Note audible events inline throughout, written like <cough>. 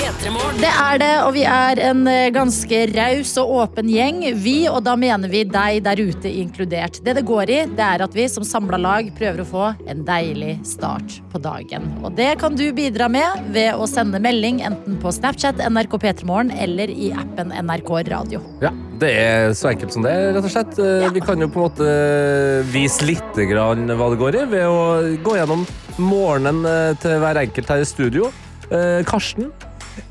Det er det, og vi er en eh, ganske raus og åpen gjeng. Vi, og da mener vi deg der ute inkludert. Det det går i, det er at vi som samla lag prøver å få en deilig start på dagen. Og det kan du bidra med ved å sende melding enten på Snapchat, NRK P3morgen eller i appen NRK Radio. Ja, Det er så enkelt som det, rett og slett. Ja. Vi kan jo på en måte vise litt grann hva det går i, ved å gå gjennom morgenen eh, til hver enkelt her i studio. Eh, Karsten,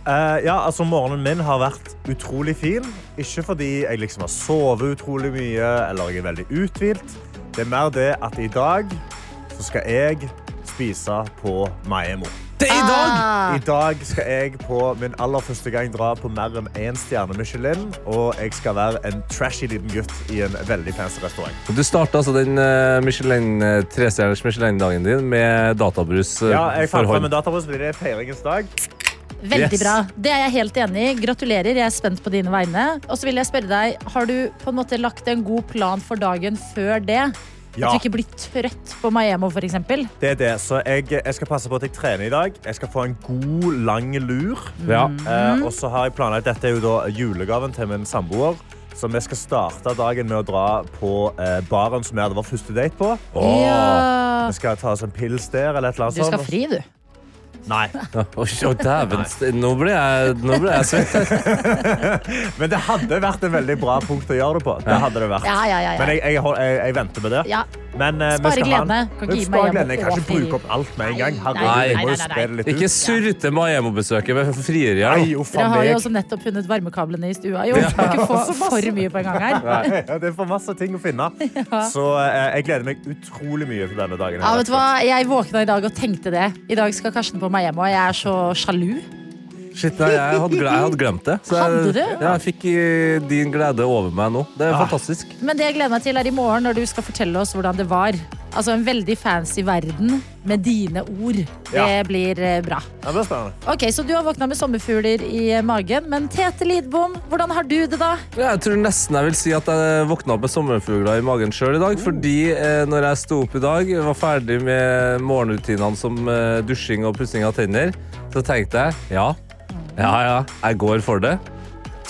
Eh, ja, altså Morgenen min har vært utrolig fin. Ikke fordi jeg liksom har sovet utrolig mye eller jeg er veldig uthvilt. Det er mer det at i dag så skal jeg spise på Maemo. det er i dag! Ah, I dag skal jeg på min aller første gang dra på mer enn én stjerne Michelin. Og jeg skal være en trashy liten gutt i en veldig fancy restaurant. Du starta altså den eh, Michelin, eh, trestjerners Michelin-dagen din med databrus. Ja, jeg fant fram en databrus fordi det er feiringens dag. Veldig Yes. bra. Det er jeg helt enig i. Gratulerer, jeg er spent på dine vegne. Og så vil jeg spørre deg, har du på en måte lagt en god plan for dagen før det? At du ikke blir trøtt på Miami for eksempel? Det er det. Så jeg, jeg skal passe på at jeg trener i dag. Jeg skal få en god, lang lur. Ja. Eh, og så har jeg planlagt Dette er jo da julegaven til min samboer. Så vi skal starte dagen med å dra på eh, baren som vi hadde vår første date på. Ja. Vi skal ta oss en pils der eller et eller annet Du skal sånt. fri, du. Nei. Å, oh, dæven, nå ble jeg, nå ble jeg svett. <laughs> Men det hadde vært en veldig bra punkt å gjøre det på. Det hadde det vært. Ja, ja, ja, Men jeg, jeg, jeg, jeg venter med det. Ja. Men, uh, Spare gledene. Kan ikke gi Spare meg gledene. kanskje kan ikke bruke opp alt med en gang. Nei, Herregud, nei, nei, nei, det litt Ikke surte Maemo-besøket med frieri. Nei, nå. uff a Dere har jo også nettopp funnet varmekablene i stua. Jo, ja. ikke få <laughs> for mye på en gang her. Ja, det er for masse ting å finne. <laughs> Så uh, jeg gleder meg utrolig mye til denne dagen. Ja, vet du hva? Jeg våkna i dag og tenkte det. I dag skal Karsten på hjem, og jeg er så sjalu. Shit, nei, jeg, hadde, jeg hadde glemt det. Så Hadde jeg, du? Ja, jeg fikk eh, din glede over meg nå. Det er Ah. fantastisk. Men det jeg gleder meg til, er i morgen når du skal fortelle oss hvordan det var. Altså en veldig fancy verden med dine ord. Det Ja. blir eh, bra. Det blir spennende. Ok, Så du har våkna med sommerfugler i eh, magen. Men Tete Lidbom, hvordan har du det da? Ja, Jeg tror nesten jeg vil si at jeg våkna opp med sommerfugler i magen sjøl i dag. Fordi eh, når jeg sto opp i dag, var ferdig med morgenrutinene som eh, dusjing og pussing av tenner, så tenkte jeg ja, ja, ja, jeg går for det.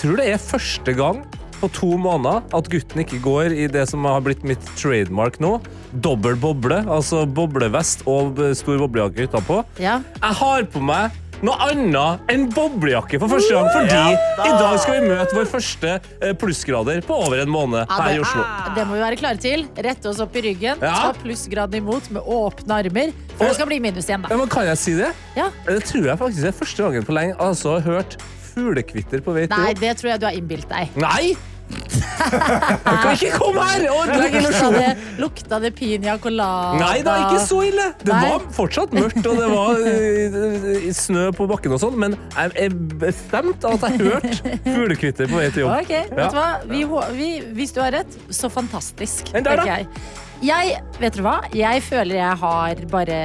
Tror det er første gang på to måneder at gutten ikke går i det som har blitt mitt trademark nå. Dobbel boble, altså boblevest og stor boblejakke utenpå. Ja. Jeg har på meg noe annet enn boblejakke for første gang, fordi i dag skal vi møte vår første eh, plussgrader på over en måned Ja, her i Oslo. Det må vi være klare til. Rette oss opp i ryggen, Ja. ta plussgraden imot med åpne armer. For det skal bli minus igjen, da. Ja, men kan jeg si det? Ja. Det tror jeg faktisk er første gangen på lenge altså, har hørt fuglekvitter på vei til Nei, det tror jeg du har innbilt deg. Nei! Du kan ikke komme her og ødelegge Lukta illusjonen! det, lukta det piña colada? Nei da, ikke så ille. Det Nei. var fortsatt mørkt, og det var eh, snø på bakken og sånn, men jeg er bestemt at jeg hørte fuglekvitter på vei til jobb. Ok, vet du hva? Vi, hå- vi, hvis du har rett, så fantastisk. Men der da? tenker jeg. jeg, vet du hva? Jeg føler jeg har bare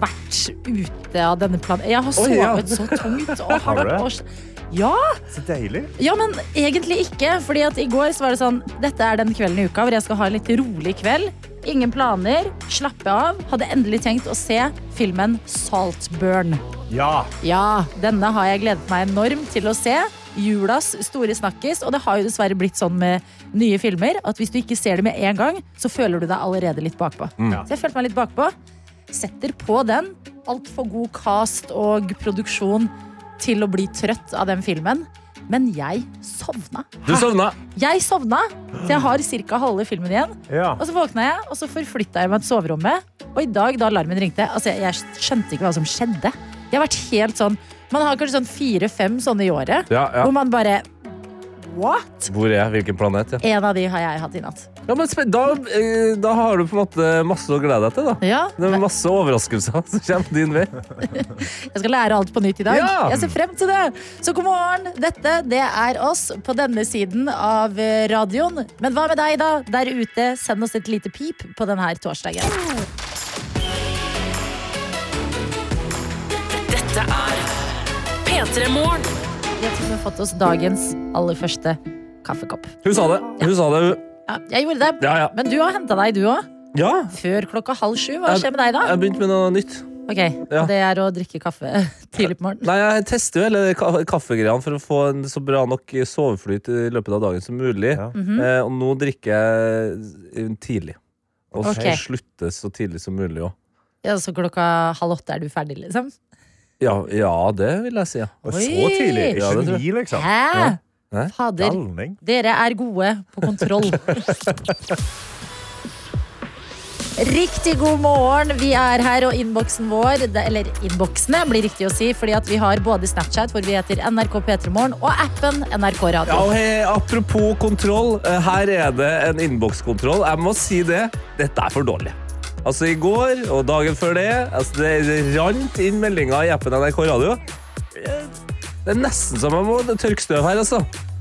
vært ute av denne planen. Jeg har sovet ja. så tungt. Og har Har du vært det? Ja, Så deilig. ja, men egentlig ikke. Fordi at i går så var det sånn Dette er den kvelden i uka hvor jeg skal ha en litt rolig kveld. Ingen planer. Slappe av. Hadde endelig tenkt å se filmen Saltburn. Ja. Ja, denne har jeg gledet meg enormt til å se. Julas store snakkis. Og det har jo dessverre blitt sånn med nye filmer at hvis du ikke ser det med en gang, så føler du deg allerede litt bakpå. Mm. Så jeg følte meg litt bakpå. Setter på den. Altfor god cast og produksjon til å bli trøtt av den filmen. Men jeg sovna. Du sovna. Jeg sovna, så jeg har ca. halve filmen igjen. Ja. Og så våkna jeg, og så forflytta jeg meg til soverommet. Og i dag, da alarmen ringte, altså jeg, jeg skjønte ikke hva som skjedde. Jeg har vært helt sånn Man har kanskje sånn fire-fem sånne i året. Ja, ja. Hvor man bare What? Hvor er jeg? Hvilken planet? Ja. En av de har jeg hatt i natt. Ja, men da, eh, da har du på en måte masse å glede deg til. da. Ja, Det er masse overraskelser <laughs> som kommer din vei. <laughs> Jeg skal lære alt på nytt i dag. Ja! Jeg ser frem til det. Så god morgen. Dette det er oss på denne siden av eh, radioen. Men hva med deg, da? Der ute, send oss et lite pip på denne torsdagen. Dette er P3 Morgen. Vi har fått oss dagens aller første kaffekopp. Hun sa det. Hun sa det. Ja, jeg gjorde det. Ja, ja. Men du har henta deg, du òg. Ja, Før klokka halv sju. Hva skjer med deg da? jeg begynte med noe nytt. Ok, Ja. og Det er å drikke kaffe <laughs> tidlig på morgenen. Nei, Jeg tester jo hele ka- kaffegreiene for å få en så bra nok soveflyt i løpet av dagen som mulig. Ja. eh, og nå drikker jeg tidlig. Og så okay. slutter så tidlig som mulig òg. Ja, så klokka halv åtte er du ferdig, liksom? Ja, ja, det vil jeg si. Ja. Oi. så tidlig. Ja, det tror jeg. liksom. Hæ? Hæ? Fader. Galning. Dere er gode på kontroll. <laughs> Riktig god morgen. Vi er her, og innboksen vår Eller innboksene, blir riktig å si, fordi at vi har både Snapchat, hvor vi heter NRK P3morgen, og appen NRK Ja, Radio. og hei, apropos kontroll, eh, her er det en innbokskontroll. Jeg må si det, dette er for dårlig. Altså I går og dagen før det altså, det rant inn meldinger i appen NRK Radio. Det er nesten som man må tørke støv her, altså.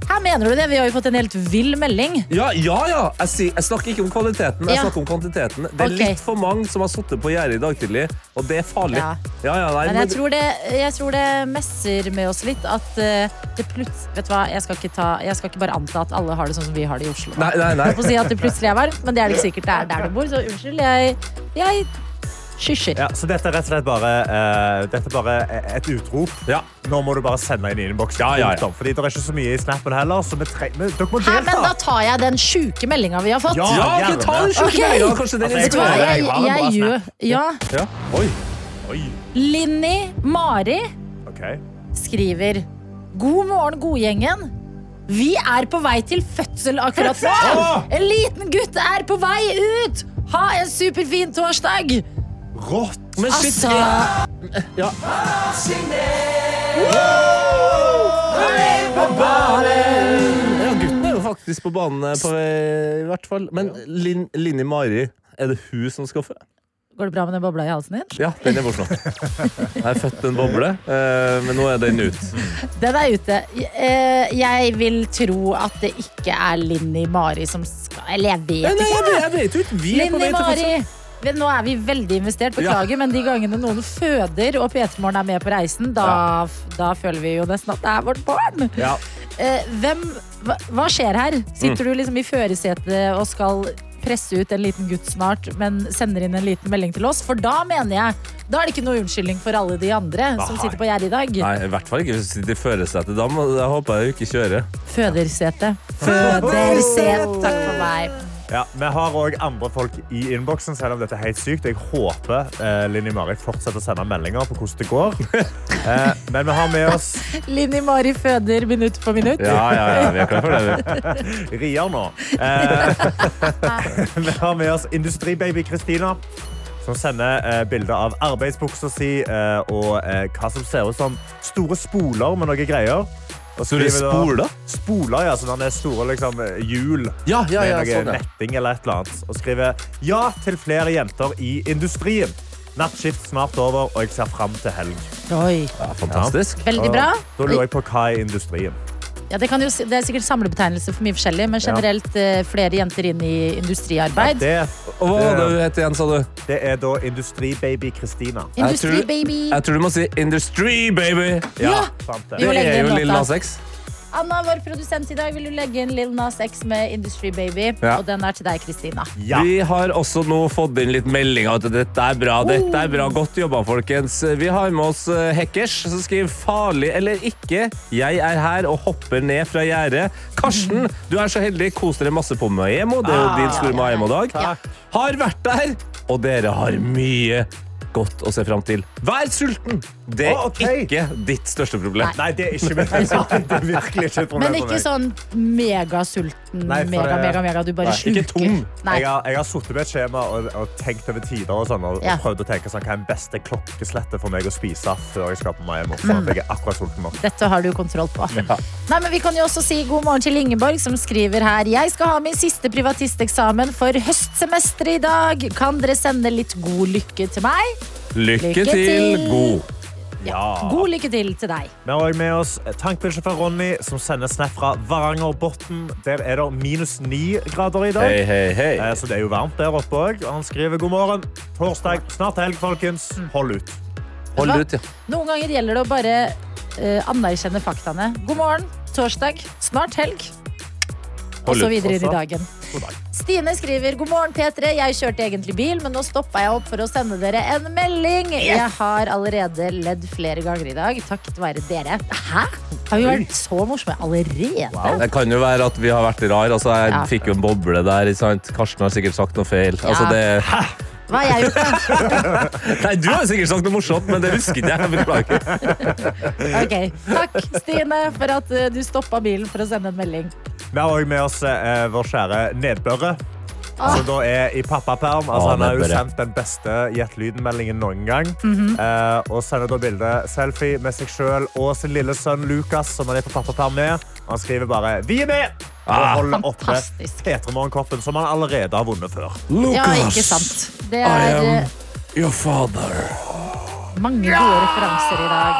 Her mener du det? Vi har jo fått en helt vill melding. Ja, ja, ja. Jeg, sier, jeg snakker ikke om kvaliteten, jeg Ja. snakker om kvantiteten. Det er okay. litt for mange som har sittet på gjerdet i dag tidlig, og det er farlig. Ja. Ja, nei, Men men- jeg tror det, jeg tror det messer med oss litt at eh, det plutselig Vet du hva, jeg skal, ikke ta, jeg skal ikke bare anta at alle har det sånn som vi har det i Oslo. Nei, nei, nei. Jeg får si at det plutselig er varmt, men det er det ikke sikkert det er der du bor, så unnskyld. Jeg, jeg skysjer. Ja, så dette er rett og slett bare, uh, dette er bare et utrop. Ja. Nå må du bare sende inn i innboksen. Ja, ja, ja. Fordi det er ikke så mye i snappen heller, så vi tre men dere må Hæ, men da tar jeg den sjuke meldinga vi har fått. Ja. Ja, ok, ta den sjuke okay. meldinga. Altså, jeg- jeg, jeg en jeg gjør Ja. Ja. Oi. Oi. Linni Mari okay. skriver God morgen, godgjengen. Vi er på vei til fødsel akkurat nå. En liten gutt er på vei ut. Ha en superfin torsdag. Rått. Men shit, Altså ja. Ja, gutten er jo faktisk på banen eh, på i hvert fall. Men Lin, Linni Mari, er det hun som skal fø? Går det bra med den bobla i halsen din? Ja, den er borte nå. Jeg har født en boble, eh, men nå er den ut. Den er ute. Eh, Jeg vil tro at det ikke er Linni Mari som skal Eller jeg vet Nei, nei, jeg, ikke. jeg vet. Vi er på Linni vei til Mari. Nå er vi veldig investert, beklager, men de gangene noen føder og P3 Morgen er med på reisen, da, da føler vi jo nesten at det er vårt barn. Ja. Eh, hvem, hva, hva skjer her? Sitter Mm. du liksom i førersetet og skal presse ut en liten gutt snart, men sender inn en liten melding til oss? For da mener jeg Da er det ikke noe unnskyldning for alle de andre som sitter på gjerdet i dag. Nei, i hvert fall ikke hvis du sitter i førersetet. Da må, jeg håper jeg ikke kjører. Fødersete. Fødersete. Takk for meg. Ja, vi har òg andre folk i innboksen, selv om dette er helt sykt. Jeg håper eh, Linni Marit fortsetter å sende meldinger på hvordan det går. <laughs> Eh, men vi har med oss Linni Mari føder minutt for minutt. Ja, ja, ja, vi er klare for det. vi. <laughs> Rier nå. Eh, <laughs> vi har med oss Industribaby Kristina. Som sender eh, bilder av arbeidsbuksa si eh, og eh, hva som ser ut som store spoler med noe greier. Og Store spola? spoler? Spoler, ja. Sånne store liksom, eh, hjul Ja, ja, ja, med noe sånn, netting eller et eller annet. Og skriver ja til flere jenter i industrien. Nattskift snart over, og jeg ser fram til helg. Oi. Ja, fantastisk. Veldig bra. Og Da lurer jeg på hva er industrien. Ja, det, kan jo, det er sikkert samlebetegnelse for mye forskjellig, men generelt ja. flere jenter inn i industriarbeid. Det, Og hva var det hun het igjen, sa du? det er da Industribaby Kristina. Jeg Industribaby. Jeg tror du må si Industribaby! Ja, Ja. sant det. Det er jo lille Lill Nas X. Anna, vår produsent i dag, vil du legge inn Lil Nas X med Industry Baby? Ja. Og den er til deg, Kristina. Ja. Vi har også nå fått inn litt meldinger at dette er bra. Dette er bra. Godt jobba, folkens. Vi har med oss Hackers, Hekkers, som skriver 'farlig eller ikke'. Jeg er her og hopper ned fra gjerdet. Karsten, du er så heldig. Kos dere masse på Maemo. Det er jo din store Maemo-dag. Ja. Har vært der, og dere har mye godt å se fram til. Vær sulten! Det er oh, okay. ikke ditt største problem. Nei, det er ikke mitt <laughs> Det er virkelig ikke et problem Men ikke sånn megasulten, Nei, mega, mega, mega. Du bare Nei, ikke tom. Nei. Jeg har, jeg har sittet med et skjema og, og tenkt over tider og, sånn, og, Ja. og prøvd å tenke sånn, hva er den beste klokkeslettet for meg å spise før jeg skal på Miami. For at jeg er akkurat sulten nok. Dette har du kontroll på. Nei, men Vi kan jo også si god morgen til Ingeborg, som skriver her Jeg skal ha min siste privatisteksamen for høstsemesteret i dag. Kan dere sende litt god lykke til meg? Lykke Lykke til, god. Ja. God lykke til til deg. Vi har også med oss tankbilsjåfør Ronny, som sender snap fra Varangerbotn. Der er det minus ni grader i dag. Hei, hei, hei. Eh, Så det er jo varmt der oppe òg. Han skriver god morgen. Torsdag, snart helg, folkens. Hold ut. Hold ut, ja. Noen ganger gjelder det å bare uh, anerkjenne faktaene. God morgen, torsdag, snart helg. Og så videre inn i dagen. Stine skriver God morgen, P3. Jeg kjørte egentlig bil, men nå stoppa jeg opp for å sende dere en melding. Jeg har allerede ledd flere ganger i dag, takket være dere. Hæ? Har vi vært så morsomme allerede? Det kan jo være at vi har vært rar. Altså, jeg Ja. fikk jo en boble der. Sant? Karsten har sikkert sagt noe feil. Altså, det... det, Hva har jeg gjort, da? <laughs> nei, du har jo sikkert sagt noe morsomt, men det husker ikke jeg. Beklager. <laughs> Ok, Takk, Stine, for at eh, du stoppa bilen for å sende en melding. Vi har også med oss eh, vår kjære Nedbørre. Ah. Som da er i pappaperm. Altså, Ah, han har jo Nedbørre. sendt den beste Gjett lyden-meldingen noen gang. Mhm. eh, og sender da bilde selfie med seg sjøl og sin lille sønn Lukas, som han er på pappaperm med. Og han skriver bare 'Vi er med!' Og holde holder oppe Fantastisk. P3morgen-koppen, som han allerede har vunnet før. Ja, ikke sant. Det er eh, your father. mange gode referanser i dag.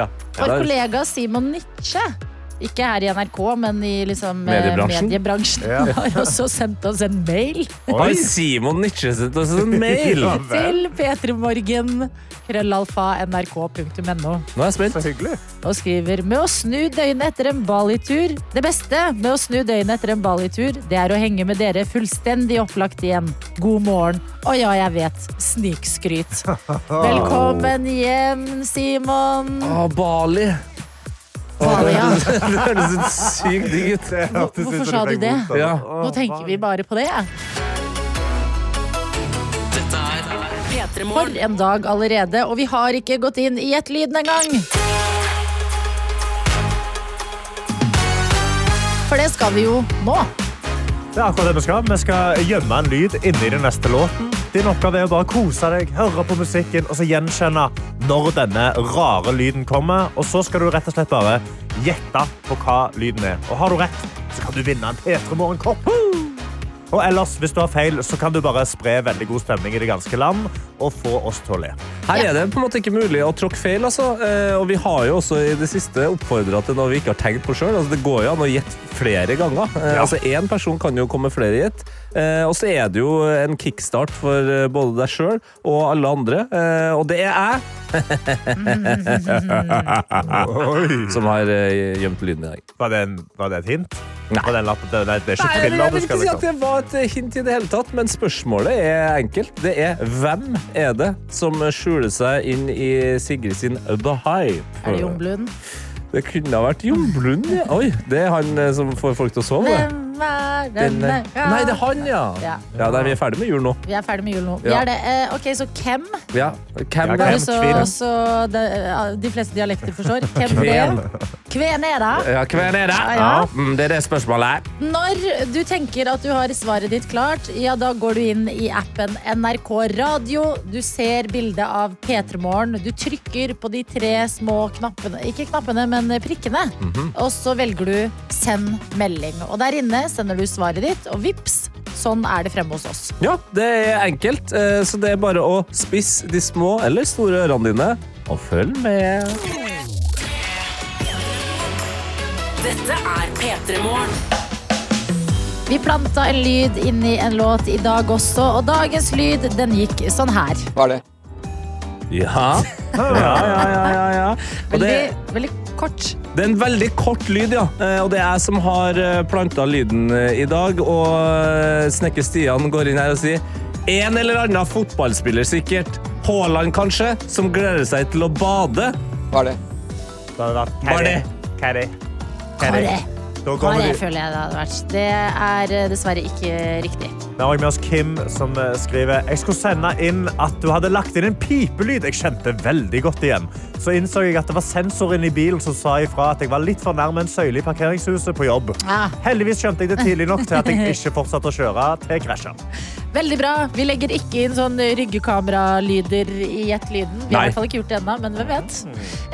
ja. Vår Ja, er- kollega Simon Nietzsche, ikke her i NRK, men i liksom, eh, Mediebransjen? mediebransjen, Ja. <laughs> har også sendt oss en mail Har Simon Nietzsche sendt oss en mail? Ja, til p3morgen. Krøllalfa nrk.no Nå er jeg spent. Så hyggelig. og skriver med å snu døgnet etter en Bali-tur. Det beste med å snu døgnet etter en Bali-tur, det er å henge med dere fullstendig opplagt igjen. God morgen. Og ja, jeg vet, snikskryt. <laughs> Velkommen hjem, Simon. Å, Bali. Bali. <laughs> Det høres ut sykt digg ut. Hvorfor sa du det? Ja. Nå tenker vi bare på det. Dette P3 For en dag allerede, og vi har ikke gått inn i et lyden engang. For det skal vi jo nå. Det er akkurat det vi skal. Vi skal gjemme en lyd inni den neste låten. Din oppgave er å bare kose deg, høre på musikken og så gjenkjenne når denne rare lyden kommer. Og så skal du rett og slett bare gjette på hva lyden er. Og har du rett, så kan du vinne en P3 Morgen-kopp. Og ellers, hvis du har feil, så kan du bare spre veldig god stemning i det ganske land og få oss til å le. Her er det på en måte ikke mulig å tråkke feil. Altså. Eh, Og vi har jo også i det siste oppfordra til noe vi ikke har tenkt på sjøl. Altså, det går jo an å gjette flere ganger. Eh, Ja. Altså, Én person kan jo komme flere gjett. Eh, og så er det jo en kickstart for eh, både deg sjøl og alle andre. Eh, og det er jeg <laughs> som har gjemt lyden i dag. Var det, en, var det et hint? Nei. Var det, en lapp, det, det, det er ikke Nei, jeg vil ikke si at liksom. det var et hint i det hele tatt, men spørsmålet er enkelt. Det er hvem er det som skjuler seg inn i Sigrid sin The Hype? Er det Jungblunden? Det kunne ha vært Jon Blund, ja. Oi, det er han som får folk til å sove. Hvem er Den, denne gang. nei, det er han, ja. Ja. Ja, nei, Vi er ferdig med jul nå. Vi er ferdig med jul nå. Vi Ja. er det. Eh, ok, så hvem? Ja, Hvem det? så, så de, de fleste dialekter forstår. <laughs> Hvem Kven. det? Kven er det? Ja, kven er det? Ja. Mm, det er det spørsmålet. er. Når du tenker at du har svaret ditt klart, ja, da går du inn i appen NRK Radio. Du ser bildet av P3 Morgen. Du trykker på de tre små knappene, ikke knappene, men prikkene. Og så velger du 'send melding'. Og der inne sender du svaret ditt, og vips, sånn er det fremme hos oss. Ja, det er enkelt, eh, så det er bare å spisse de små eller store ørene dine og følg med. Dette er P3 Morgen. Vi planta en lyd inn i en låt i dag også, og dagens lyd den gikk sånn her. Hva er det? Ja. <laughs> Ja, ja, ja, ja, ja. Og Veldig, det, veldig kort. det er en veldig kort lyd, ja. Eh, Og det er jeg som har planta lyden eh, i dag. Og eh, snekker Stian går inn her og sier en eller annen fotballspiller sikkert. Haaland kanskje, som gleder seg til å bade. Hva er det? Hadde Hva er det? Hva er det? Da er det, vi- føler jeg det hadde vært. Det er eh, dessverre ikke riktig. Vi har med oss Kim, som eh, skriver Jeg skulle sende inn at du hadde lagt inn en pipelyd jeg kjente veldig godt igjen. Så innså jeg at det var sensoren i bilen som sa ifra at jeg var litt for nærme en søyle i parkeringshuset på jobb. Ah. Heldigvis skjønte jeg det tidlig nok til at jeg ikke fortsatte å kjøre til krasja. <laughs> Veldig bra. Vi legger ikke inn sånn ryggekameralyder i Gjett-lyden. Vi har Nei. i hvert fall ikke gjort det ennå, men hvem vet.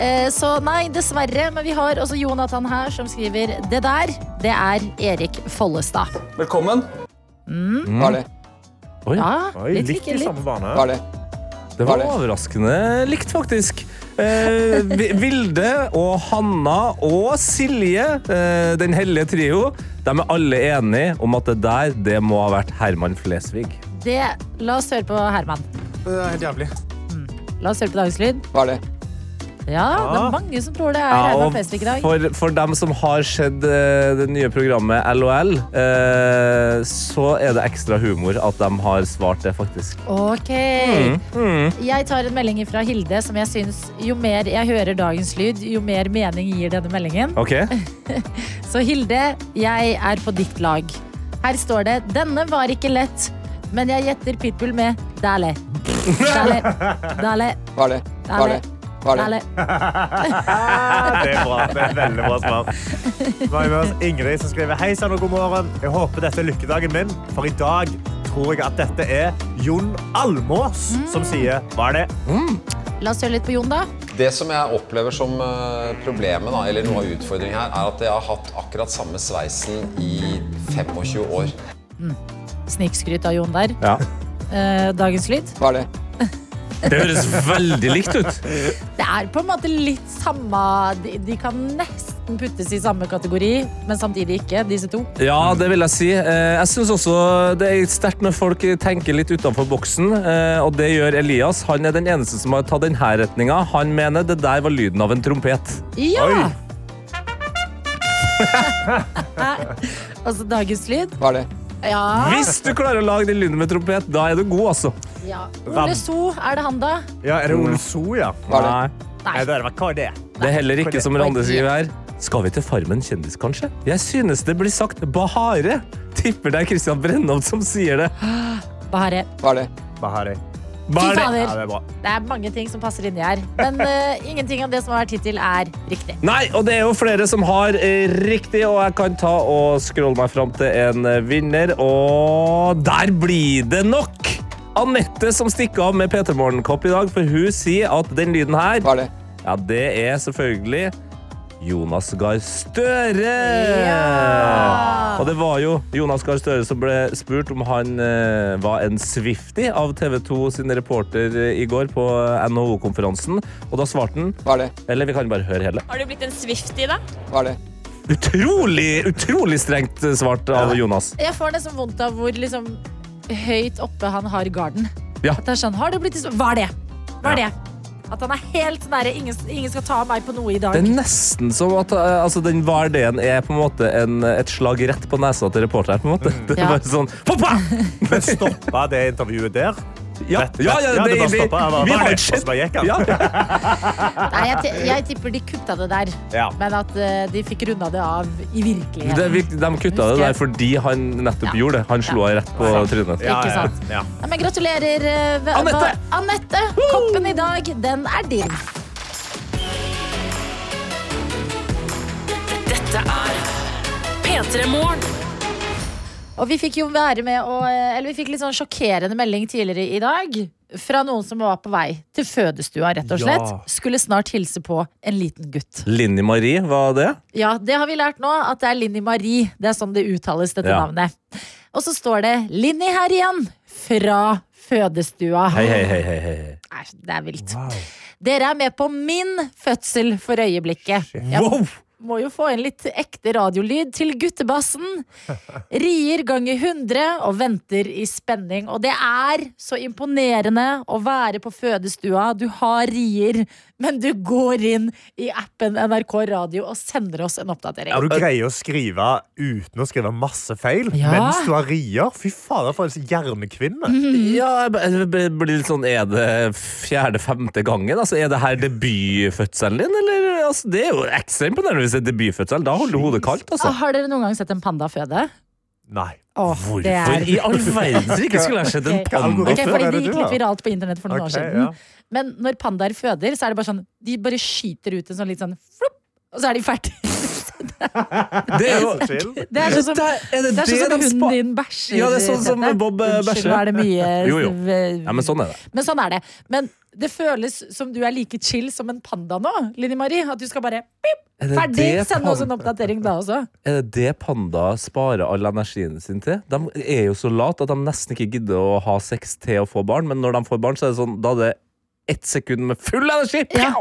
Eh, Så nei, dessverre. Men vi har også Jonathan her som skriver det der, det er Erik Follestad. Velkommen. Hva er det? Oi, Ja, Oi, litt litt i samme bane. Hva er det? det var er det? overraskende likt, faktisk. Eh, Vilde og Hanna og Silje, eh, den hellige trio, de er alle enige om at det der det må ha vært Herman Flesvig. Det, la oss høre på Herman. Det er helt jævlig. La oss høre på dagens lyd. Hva er det? Ja, det er mange som tror det er Ja, og Flesvig i dag. for, for dem som har sett eh, det nye programmet LOL, eh, så er det ekstra humor at de har svart det, faktisk. Ok. Mm, Jeg tar en melding fra Hilde som jeg syns jo mer jeg hører dagens lyd, jo mer mening gir denne meldingen. OK? <laughs> Så Hilde, jeg er på ditt lag. Her står det 'Denne var ikke lett', men jeg gjetter Pitbull med 'Dale'. <laughs> Dale, dale, Hva er det? Hva er det? Hva er det? Det er bra. Det er veldig bra svar. Vi har med oss Ingrid som skriver Hei sann og god morgen. Jeg håper dette er lykkedagen min, for i dag tror jeg at dette er Jon Almås som sier Hva er det? La oss høre litt på Jon, da. Det som jeg opplever som eh, problemet, da, eller noe av utfordringen her, er at jeg har hatt akkurat samme sveisen i 25 år. Snikskryt av Jon der. Ja. Eh, dagens lyd. Hva er det? Det høres veldig likt ut. Det er på en måte litt samme De, de kan nesten puttes i samme kategori, men samtidig ikke, disse to. Ja, det vil jeg si. Eh, Jeg synes også det er sterkt når folk tenker litt utenfor boksen, eh, og det gjør Elias. Han er den eneste som har tatt denne retninga. Han mener det der var lyden av en trompet. Ja! Oi. <laughs> altså dagens lyd. Hva er det? Ja. Hvis du klarer å lage den lyden med trompet, da er du god, altså. ja. Ole So, er det han, da? Ja, er det Ole So, ja? Hva er det? Nei. Nei. Det, hva er det? Det er heller ikke som Rande sier skriver her. Skal vi til Farmen kjendis, kanskje? Jeg synes det blir sagt Bahare. Tipper det er Christian Brennholt som sier det. <gasps> Bahare. Hva er det? Fy Bahare. Ja, det er bra. Det er mange ting som passer inni her. Men uh, <laughs> ingenting av det som har vært hittil, er riktig. Nei, og det er jo flere som har eh, riktig, og jeg kan ta og scrolle meg fram til en eh, vinner, og der blir det nok! Anette som stikker av med P3 Morgenkopp i dag, for hun sier at den lyden her, Hva er det? ja, det er selvfølgelig Jonas Gahr Støre! Ja. Og det var jo Jonas Gahr Støre som ble spurt om han eh, var en Swifty av TV 2 sin reporter eh, i går på NHO-konferansen, og da svarte han Hva er det? Eller vi kan bare høre hele. Har du blitt en Swifty, da? Hva er det? Utrolig, utrolig strengt svart av Jonas. Jeg får nesten vondt av hvor liksom, høyt oppe han har garden. Ja. At det er sånn, har du blitt Hva er det? Hva er det? At han er helt nære. Ingen, ingen skal ta meg på noe i dag. Det er nesten som at eh, altså, den vardeen er på en måte en, et slag rett på nesa til reporteren. på en måte. Det er Ja. bare sånn Poppa! <laughs> Men stoppa det intervjuet der? Ja, ja, ja, ja, det det- vi- vi har han. Ja. <laughs> Nei, jeg, jeg tipper de kutta det der, Ja. men at eh, de fikk runda det av i virkeligheten. Det, er de kutta det der fordi han nettopp Ja. gjorde det. Han slo Ja. henne rett på trynet. Ja, Ikke ja, sant? ja. Ja, men gratulerer, eh, Anette! Anette! Koppen i dag, den er din. Dette er P3 Morgen. Og vi fikk jo være med og Eller vi fikk litt sånn sjokkerende melding tidligere i dag. Fra noen som var på vei til fødestua, rett og slett. Ja. Skulle snart hilse på en liten gutt. Linni Marie, hva er det? Ja, det har vi lært nå, at det er Linni Marie. Det er sånn det uttales, dette Ja. navnet. Og så står det 'Linni her igjen', fra fødestua. Hei, hei, hei. hei, hei. Nei, det er vilt. Wow. Dere er med på min fødsel for øyeblikket. Wow! Må jo få inn litt ekte radiolyd til guttebassen. Rier ganger 100 og venter i spenning. Og det er så imponerende å være på fødestua. Du har rier, men du går inn i appen NRK Radio og sender oss en oppdatering. Ja, du greier å skrive uten å skrive masse feil Ja. mens du har rier. Fy fader, for en hjernekvinne. Mm. Ja, jeg blir litt sånn Er det fjerde-femte gangen? Altså, er det her debutfødselen din, eller? Altså, det er jo ekstra imponerende hvis det er debutfødsel. Da holder hodet kaldt, altså. Har dere noen gang sett en panda føde? Nei. Åh, Hvorfor det er i all verden ikke skulle jeg <laughs> sett en panda okay, Hvorfor fordi Det gikk litt viralt på internett for noen år siden. ja. Men når pandaer føder, så er det bare sånn De bare skyter ut en sånn litt sånn flopp, og så er de ferdige. Det er jo Det er sånn som, Det er- det det er sånn som hunden din bæsjer. Ja, det er sånn som Bob, bæsjer. Unnskyld, er det mye <laughs> Jo, jo. Ja, men sånn er det. Men sånn er det. Men det føles som du er like chill som en panda nå, Linni Marie. At du skal bare pip, Er det ferdig, det sende oss en oppdatering da også. Er det det panda sparer all energien sin til? De er jo så late at de nesten ikke gidder å ha sex til å få barn, men når de får barn, så er det sånn, da er det ett sekund med full energi! Ja.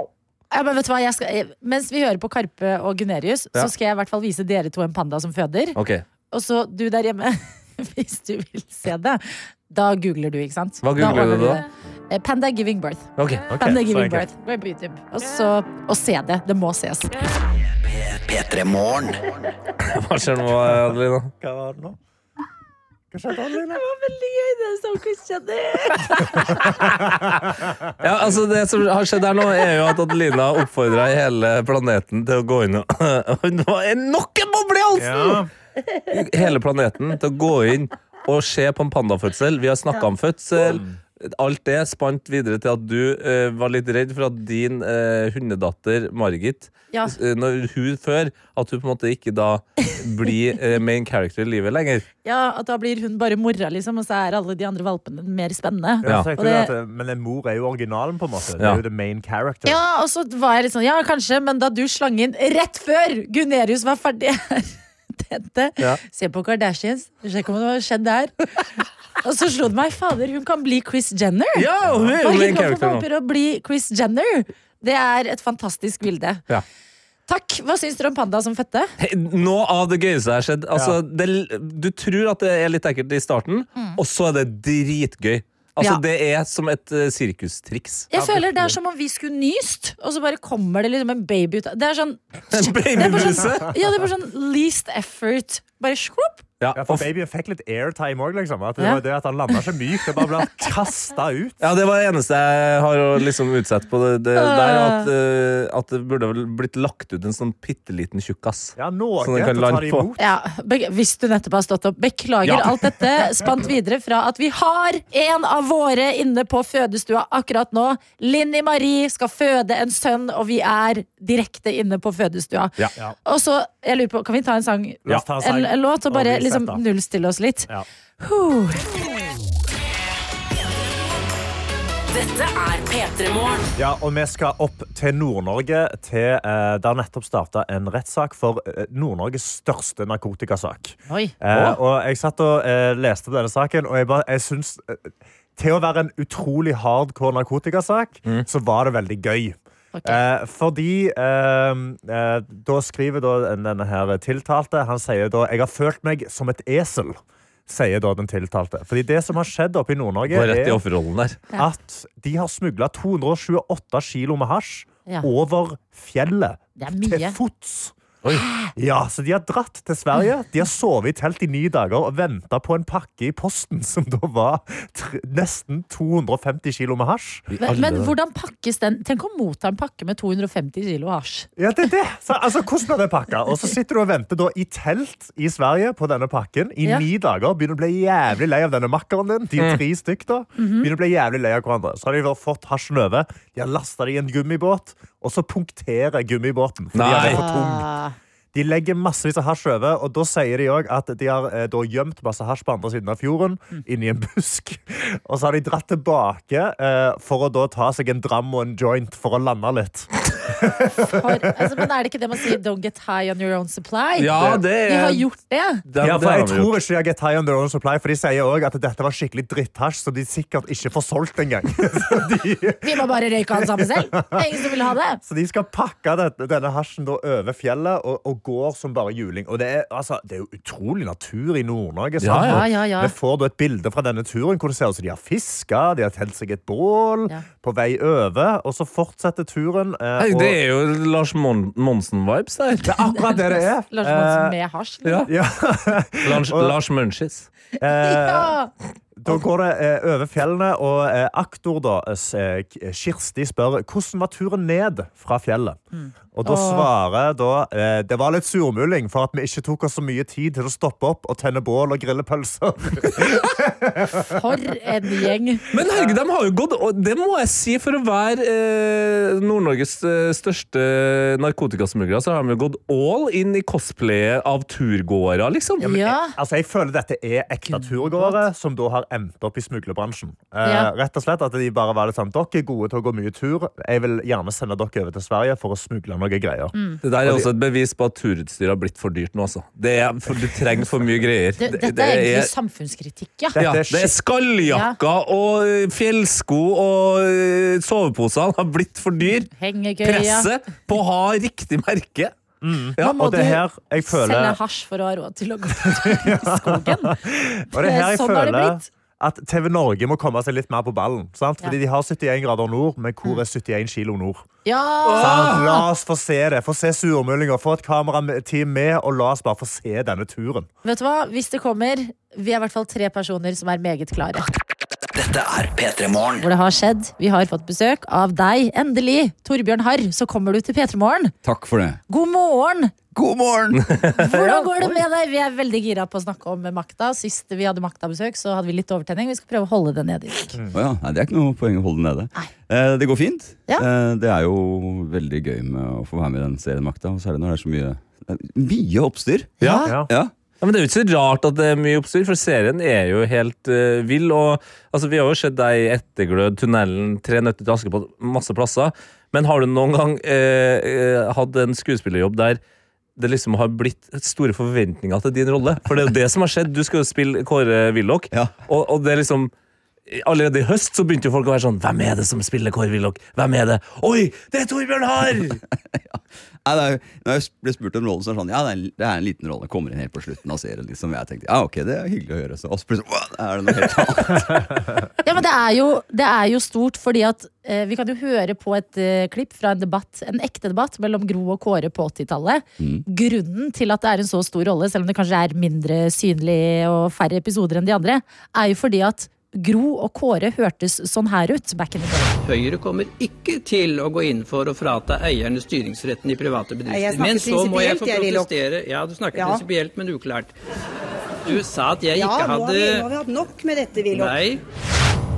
Ja, men vet du hva, jeg skal, eh, mens vi hører på Karpe og Gunerius, Ja. så skal jeg i hvert fall vise dere to en panda som føder. Ok. Og så du der hjemme, hvis du vil se det. da googler du, ikke sant? Hva googler da du da? Eh, Panda giving birth. Ok. okay. Panda giving birth. Gå inn på YouTube. Og så og se det. Det må ses. P3 Morgen. Hva skjer nå, Adelina? Hva var det nå? Hva skjedde, Adeline? Veldig gøy, det som skjedde. <laughs> Ja, altså Det som har skjedd her nå, er jo at Adelina oppfordra hele planeten til å gå inn og <laughs> Hun var nok en boble i halsen! Ja. Hele planeten til å gå inn og se på en pandafødsel. Vi har snakka om fødsel. Alt det spant videre til at du eh, var litt redd for at din eh, hundedatter Margit Ja. eh, Når hun før At hun på en måte ikke da blir eh, main character i livet lenger. Ja, at da blir hun bare mora, liksom, og så er alle de andre valpene mer spennende. Ja, Ja. Og det- men en mor er jo originalen, på en måte. Det er jo the main character. Ja, og så var jeg litt sånn, ja, kanskje, men da du slang inn rett før Gunerius var ferdig Dette, <laughs> Ja. se på Kardashians, sjekk om det har skjedd der. Og så slo det meg, fader, hun kan bli Chris Jenner. Ja, hun er jo Margit main character nå. å bli Chris Jenner. Det er et fantastisk bilde. Ja. Takk. Hva syns dere om panda som fødte? Hey, Noe av det gøyeste har skjedd. Altså, det, du tror at det er litt ekkelt i starten, og så er det dritgøy. Altså, Ja. Det er som et uh, sirkustriks. Jeg føler det er som om vi skulle nyst, og så bare kommer det liksom en baby ut av Det er sånn <laughs> En det er bare babybuse! sånn, ja, det er bare sånn least effort. Bare skrupp. Ja, Ja, for babyen fikk litt airtime òg, liksom. At det Ja. var det at han landa ikke mykt. Det bare ble <laughs> kasta ut. ja, det var det eneste jeg har å liksom utsette på det, det der. At, uh, at det burde vel blitt lagt ut en sånn bitte liten tjukkas. Ja, noe Så den kan lande på. Ja, Hvis du nettopp har stått opp. Beklager Ja. alt dette. Spant videre fra at vi har en av våre inne på fødestua akkurat nå. Linni Marie skal føde en sønn, og vi er direkte inne på fødestua. Ja. Ja. Og så, jeg lurer på, Kan vi ta en sang? Ta en. En, låt og bare liksom nullstille oss litt? Ja. Huh. Dette er P3 Morgen. Ja, og vi skal opp til Nord-Norge. Til, eh, det har nettopp starta en rettssak for eh, Nord-Norges største narkotikasak. Oi. Eh, og jeg satt og eh, leste denne saken, og jeg, bare, jeg syns eh, Til å være en utrolig hardcore narkotikasak, så var det veldig gøy. Ok. Eh, fordi eh, eh, Da skriver da denne her tiltalte Han sier da Jeg har følt meg som et esel. Sier da den tiltalte. Fordi det som har skjedd oppe i Nord-Norge, Gå rett i er offerrollen der. At de har smugla 228 kilo med hasj Ja. over fjellet Det er til fots. Oi. <gasps> Ja, så De har dratt til Sverige. De har sovet i telt i ni dager og venta på en pakke i posten som da var nesten 250 kilo med hasj. Men, men hvordan pakkes den? Tenk å motta en pakke med 250 kilo hasj. Ja, det er det. Så, altså, hvordan blir det pakka? Og så sitter du og venter da i telt i Sverige på denne pakken i Ja. ni dager. Begynner å bli jævlig lei av denne makkeren din. De er tre stykk da. Begynner å bli jævlig lei av hverandre. Så har de fått hasjen over. De har lasta det i en gummibåt, og så punkterer gummibåten. Fordi den er for tung. Ah. De legger massevis av hasj over, og da sier de òg at de har eh, da gjemt masse hasj på andre siden av fjorden, inni en busk. <laughs> Og så har de dratt tilbake eh, for å da ta seg en dram og en joint for å lande litt. For, altså, men er det ikke det man sier 'don't get high on your own supply'? Ja, det er De har gjort det. Det, Ja, for Jeg tror ikke de har get high on their own supply, for de sier òg at dette var skikkelig dritthasj, som de sikkert ikke får solgt engang. <laughs> Så de, Vi må bare røyke alle sammen selv. Det er ingen som vil ha det. så de skal pakke dette, denne hasjen da over fjellet og, og går som bare juling. Og det er, altså, det er jo utrolig natur i Nord-Norge. Ja, Ja, ja, ja. Vi får da et bilde fra denne turen hvor det ser ut som de har fiska, de har telt seg et bål Ja. På vei over, og så fortsetter turen. eh, Nei, og- Det er jo Lars Mon Monsen-vibes der. det er akkurat det det er. <laughs> Lars Monsen Eh, med hasj. Ja. ja. <laughs> Lars, Lars Munchies. Eh, <laughs> Ja. Da går det eh, over fjellene, og eh, aktor da, eh, Kirsti spør hvordan var turen ned fra fjellet. Og da Åh. svarer da eh, det var litt surmuling for at vi ikke tok oss så mye tid til å stoppe opp og tenne bål og grille pølser. <laughs> For en gjeng. Men herregud, de har jo gått Og det må jeg si, for å være eh, Nord-Norges eh, største narkotikasmuglere, så har de jo gått all in i cosplayet av turgåere, liksom. Ja. Altså, jeg føler dette er ekte turgåere som da har endt opp i smuglerbransjen. Eh, Ja. Rett og slett at de bare var litt sånn Dere er gode til å gå mye tur. Jeg vil gjerne sende dere over til Sverige for å smugle noe greier. Det der er også et bevis på at turutstyr har blitt for dyrt nå, altså. Det er, for du trenger for mye greier. Det, Det- dette det er egentlig samfunnskritikk, ja. Ja, det er skalljakker og eh, fjellsko og soveposer soveposene har blitt for dyr. Hengekøya. Presset på å ha riktig merke. Ja, Nå må og det du her jeg Selge Sende hasj for å ha råd til å gå <laughs> i skogen. Og det her jeg Sånn har det føler blitt. At TV Norge må komme seg litt mer på ballen. Sant? Fordi de har 71 grader nord, men hvor er 71 kilo nord? Ja! La oss få se det. Få se surmulinga. Få et kamerateam med, og la oss bare få se denne turen. Vet du hva? Hvis det kommer, vi er i hvert fall tre personer som er meget klare. Dette er P3 Morgen. Hvor det har skjedd. Vi har fått besøk av deg, endelig. Torbjørn Harr, så kommer du til P3 Morgen. Takk for det. God morgen! God morgen! <laughs> Hvordan går det med deg? Vi er veldig gira på å snakke om makta. Sist vi hadde makta-besøk, så hadde vi litt overtenning. Vi skal prøve å holde det nede Mm. Oh, ja, nei, det er ikke noe poeng å holde det nede. Eh, det går fint. Ja. Eh, det er jo veldig gøy med å få være med i den serien Makta, og særlig når det er så mye er Mye oppstyr. Ja. Ja. Ja. Ja, men Det er jo ikke så rart at det er mye oppstyr, for serien er jo helt uh, vill. og altså, Vi har jo sett deg i Etterglød, Tunnelen, Tre nøtter til Askepott, masse plasser. Men har du noen gang uh, uh, hatt en skuespillerjobb der det liksom har blitt store forventninger til din rolle? For det er jo det som har skjedd. Du skal jo spille Kåre Willoch, Ja. og, og det er liksom Allerede i høst så begynte jo folk å være sånn Hvem er det som spiller Kåre Willoch? Hvem er det? Oi, det er Torbjørn Harr! <laughs> Nei, det er, når jeg ble spurt om rollen, så er det sånn Ja, det er, en- det er en liten rolle. Kommer inn helt på slutten av serien. Liksom. Jeg tenkte ja, ok, det er hyggelig å høre. Så og så plutselig «Åh, er det noe helt annet. <laughs> Ja, men det er jo, det er jo stort, fordi at eh, vi kan jo høre på et eh, klipp fra en debatt, en ekte debatt mellom Gro og Kåre på 80-tallet. Grunnen til at det er en så stor rolle, selv om det kanskje er mindre synlig og færre episoder enn de andre, er jo fordi at Gro og Kåre hørtes sånn her ut back in the day. Høyre kommer ikke til å gå inn for å frata eierne styringsretten i private bedrifter. Men så må jeg få protestere. Ja, du snakker Ja. prinsipielt, men uklart. Du sa at jeg Ja, ikke hadde Ja, nå har vi hatt nok med dette, Willoch. Nei.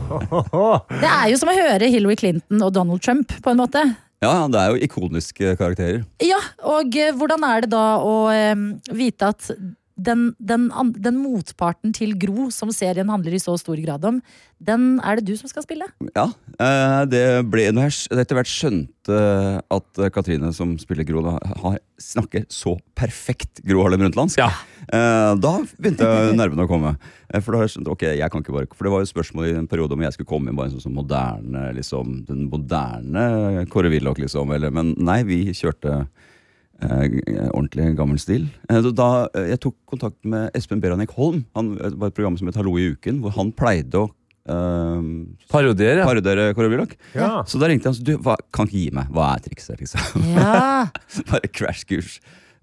<laughs> Det er jo som å høre Hillary Clinton og Donald Trump, på en måte. Ja, ja, det er jo ikoniske karakterer. Ja, og eh, hvordan er det da å eh, vite at den, den, den motparten til Gro, som serien handler i så stor grad om, den er det du som skal spille? Ja, eh, det ble Når jeg etter hvert skjønte at eh, Katrine, som spiller Gro, da, har, snakker så perfekt Gro Harlem Brundtlandsk, Ja. eh, da begynte nervene å komme. For da har jeg skjønt, ok, jeg kan ikke bare For det var jo spørsmål i en periode om jeg skulle komme inn bare en sånn, sånn moderne liksom, Den moderne Kåre Willoch, liksom. Eller, men nei, vi kjørte ordentlig gammel stil. Eh, da eh, jeg tok kontakt med Espen Beranek Holm, han det var et program som het Hallo i uken, hvor han pleide å eh, parodiere, parodiere Kåre Willoch. Ja. Så da ringte han og sa du, hva, kan ikke gi meg, hva er trikset? liksom? Ja, <laughs> Bare crashkurs.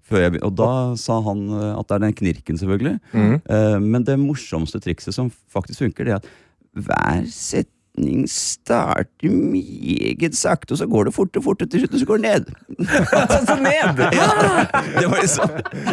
Før jeg Og da sa han eh, at det er den knirken, selvfølgelig. Mm. Uh, men det morsomste trikset som faktisk funker, det er at hver setning starter meget sakte, og så går det fort og fort, til slutt og så går det ned. Så ned! <laughs> Ja, det var liksom,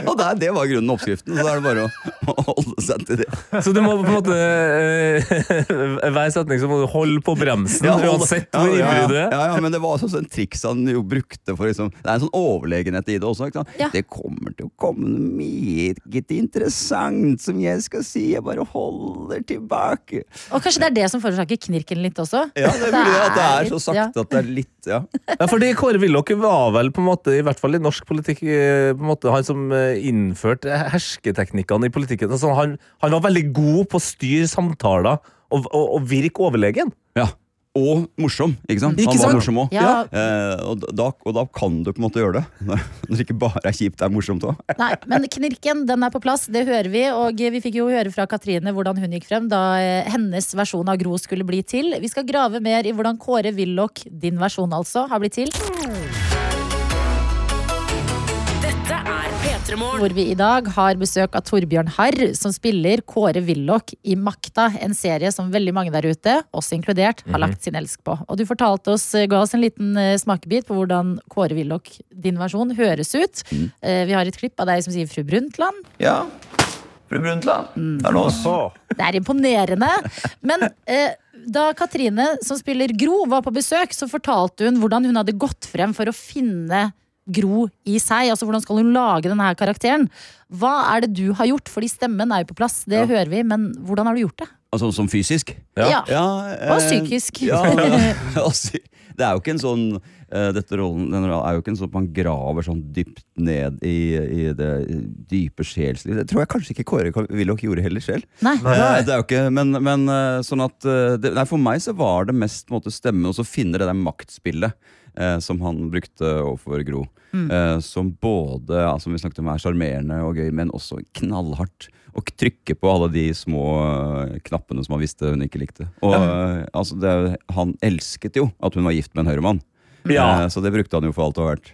og der, det var grunnen oppskriften, så da er det bare å, å holde seg til det. Så du må på en måte øh, Hver setning så må du holde på bremsen, Ja, holde- uansett hvor ja, ivrig du er. Ja, ja, men det var også en triks han jo brukte for liksom, Det er en sånn overlegenhet i det også. Ikke sant? Ja. Det kommer til å komme noe meget interessant som jeg skal si. Jeg bare holder tilbake. Og kanskje det er det som forårsaker knirken litt også? Ja, det er mulig at det er så sakte at det er litt Ja. Ja, fordi Kåre Willoch var vel på en måte, i hvert fall i norsk politikk, eh, på en måte han som eh, innførte hersketeknikkene i politikken. Altså, han, han var veldig god på å styre samtaler og, og, og virke overlegen. ja. Og morsom, ikke sant? Ikke han var morsom òg. Ja. Eh, og, da, og da kan du på en måte gjøre det. <laughs> Når når det ikke bare er kjipt, det er morsomt òg. Nei, men knirken den er på plass, det hører vi. Og vi fikk jo høre fra Katrine hvordan hun gikk frem da eh, hennes versjon av Gro skulle bli til. Vi skal grave mer i hvordan Kåre Willoch, din versjon altså, har blitt til. Hvor vi i dag har besøk av Torbjørn Harr, som spiller Kåre Willoch i Makta. En serie som veldig mange der ute, oss inkludert, har lagt sin elsk på. Og du fortalte oss, ga oss en liten eh, smakebit på hvordan Kåre Willoch, din versjon, høres ut. Mm. Vi har et klipp av deg som sier fru Brundtland. Ja. Fru Brundtland, det er oss. Så. Det er imponerende. Men eh, da Katrine, som spiller Gro, var på besøk, så fortalte hun hvordan hun hadde gått frem for å finne Gro i seg. Altså hvordan skal hun lage denne her karakteren? Hva er det du har gjort? Fordi stemmen er jo på plass, det hører vi, men hvordan har du gjort det? Altså som fysisk? Ja. Ja, Og eh, psykisk. Ja, <laughs> <laughs> det er jo ikke en sånn eh, dette rollen, den rollen er jo ikke en sånn at man graver sånn dypt ned i, i det dype sjelslivet. Det tror jeg kanskje ikke Kåre Willoch gjorde heller selv. Nei. Eh, Det er jo ikke, men, men sånn at det, nei, For meg så var det mest på en måte, stemmen og så finne det der maktspillet. Eh, som han brukte overfor Gro. Mm. Eh, som både ja, som vi snakket om er sjarmerende og gøy, men også knallhardt. Og trykke på alle de små eh, knappene som han visste hun ikke likte. Og eh, altså, det, Han elsket jo at hun var gift med en høyremann. Ja. Eh, så det brukte han jo for alt det var verdt.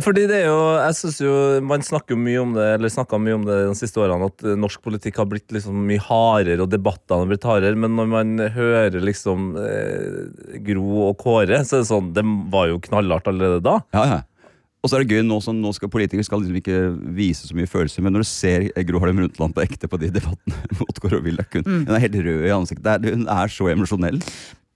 Fordi det er jo, jeg synes jo Man snakker jo mye om det Eller mye om det de siste årene at eh, norsk politikk har blitt liksom mye hardere, og debattene har blitt hardere. Men når man hører liksom eh, Gro og Kåre, så er det sånn Det var jo knallhardt allerede da. Ja, ja. Og så er det gøy, nå som nå skal politikere skal liksom ikke vise så mye følelser, men når du ser Gro Harlem Brundtland på ekte på de debattene mot Kåre Willoch hun, hun er helt rød i ansiktet. Hun er så emosjonell.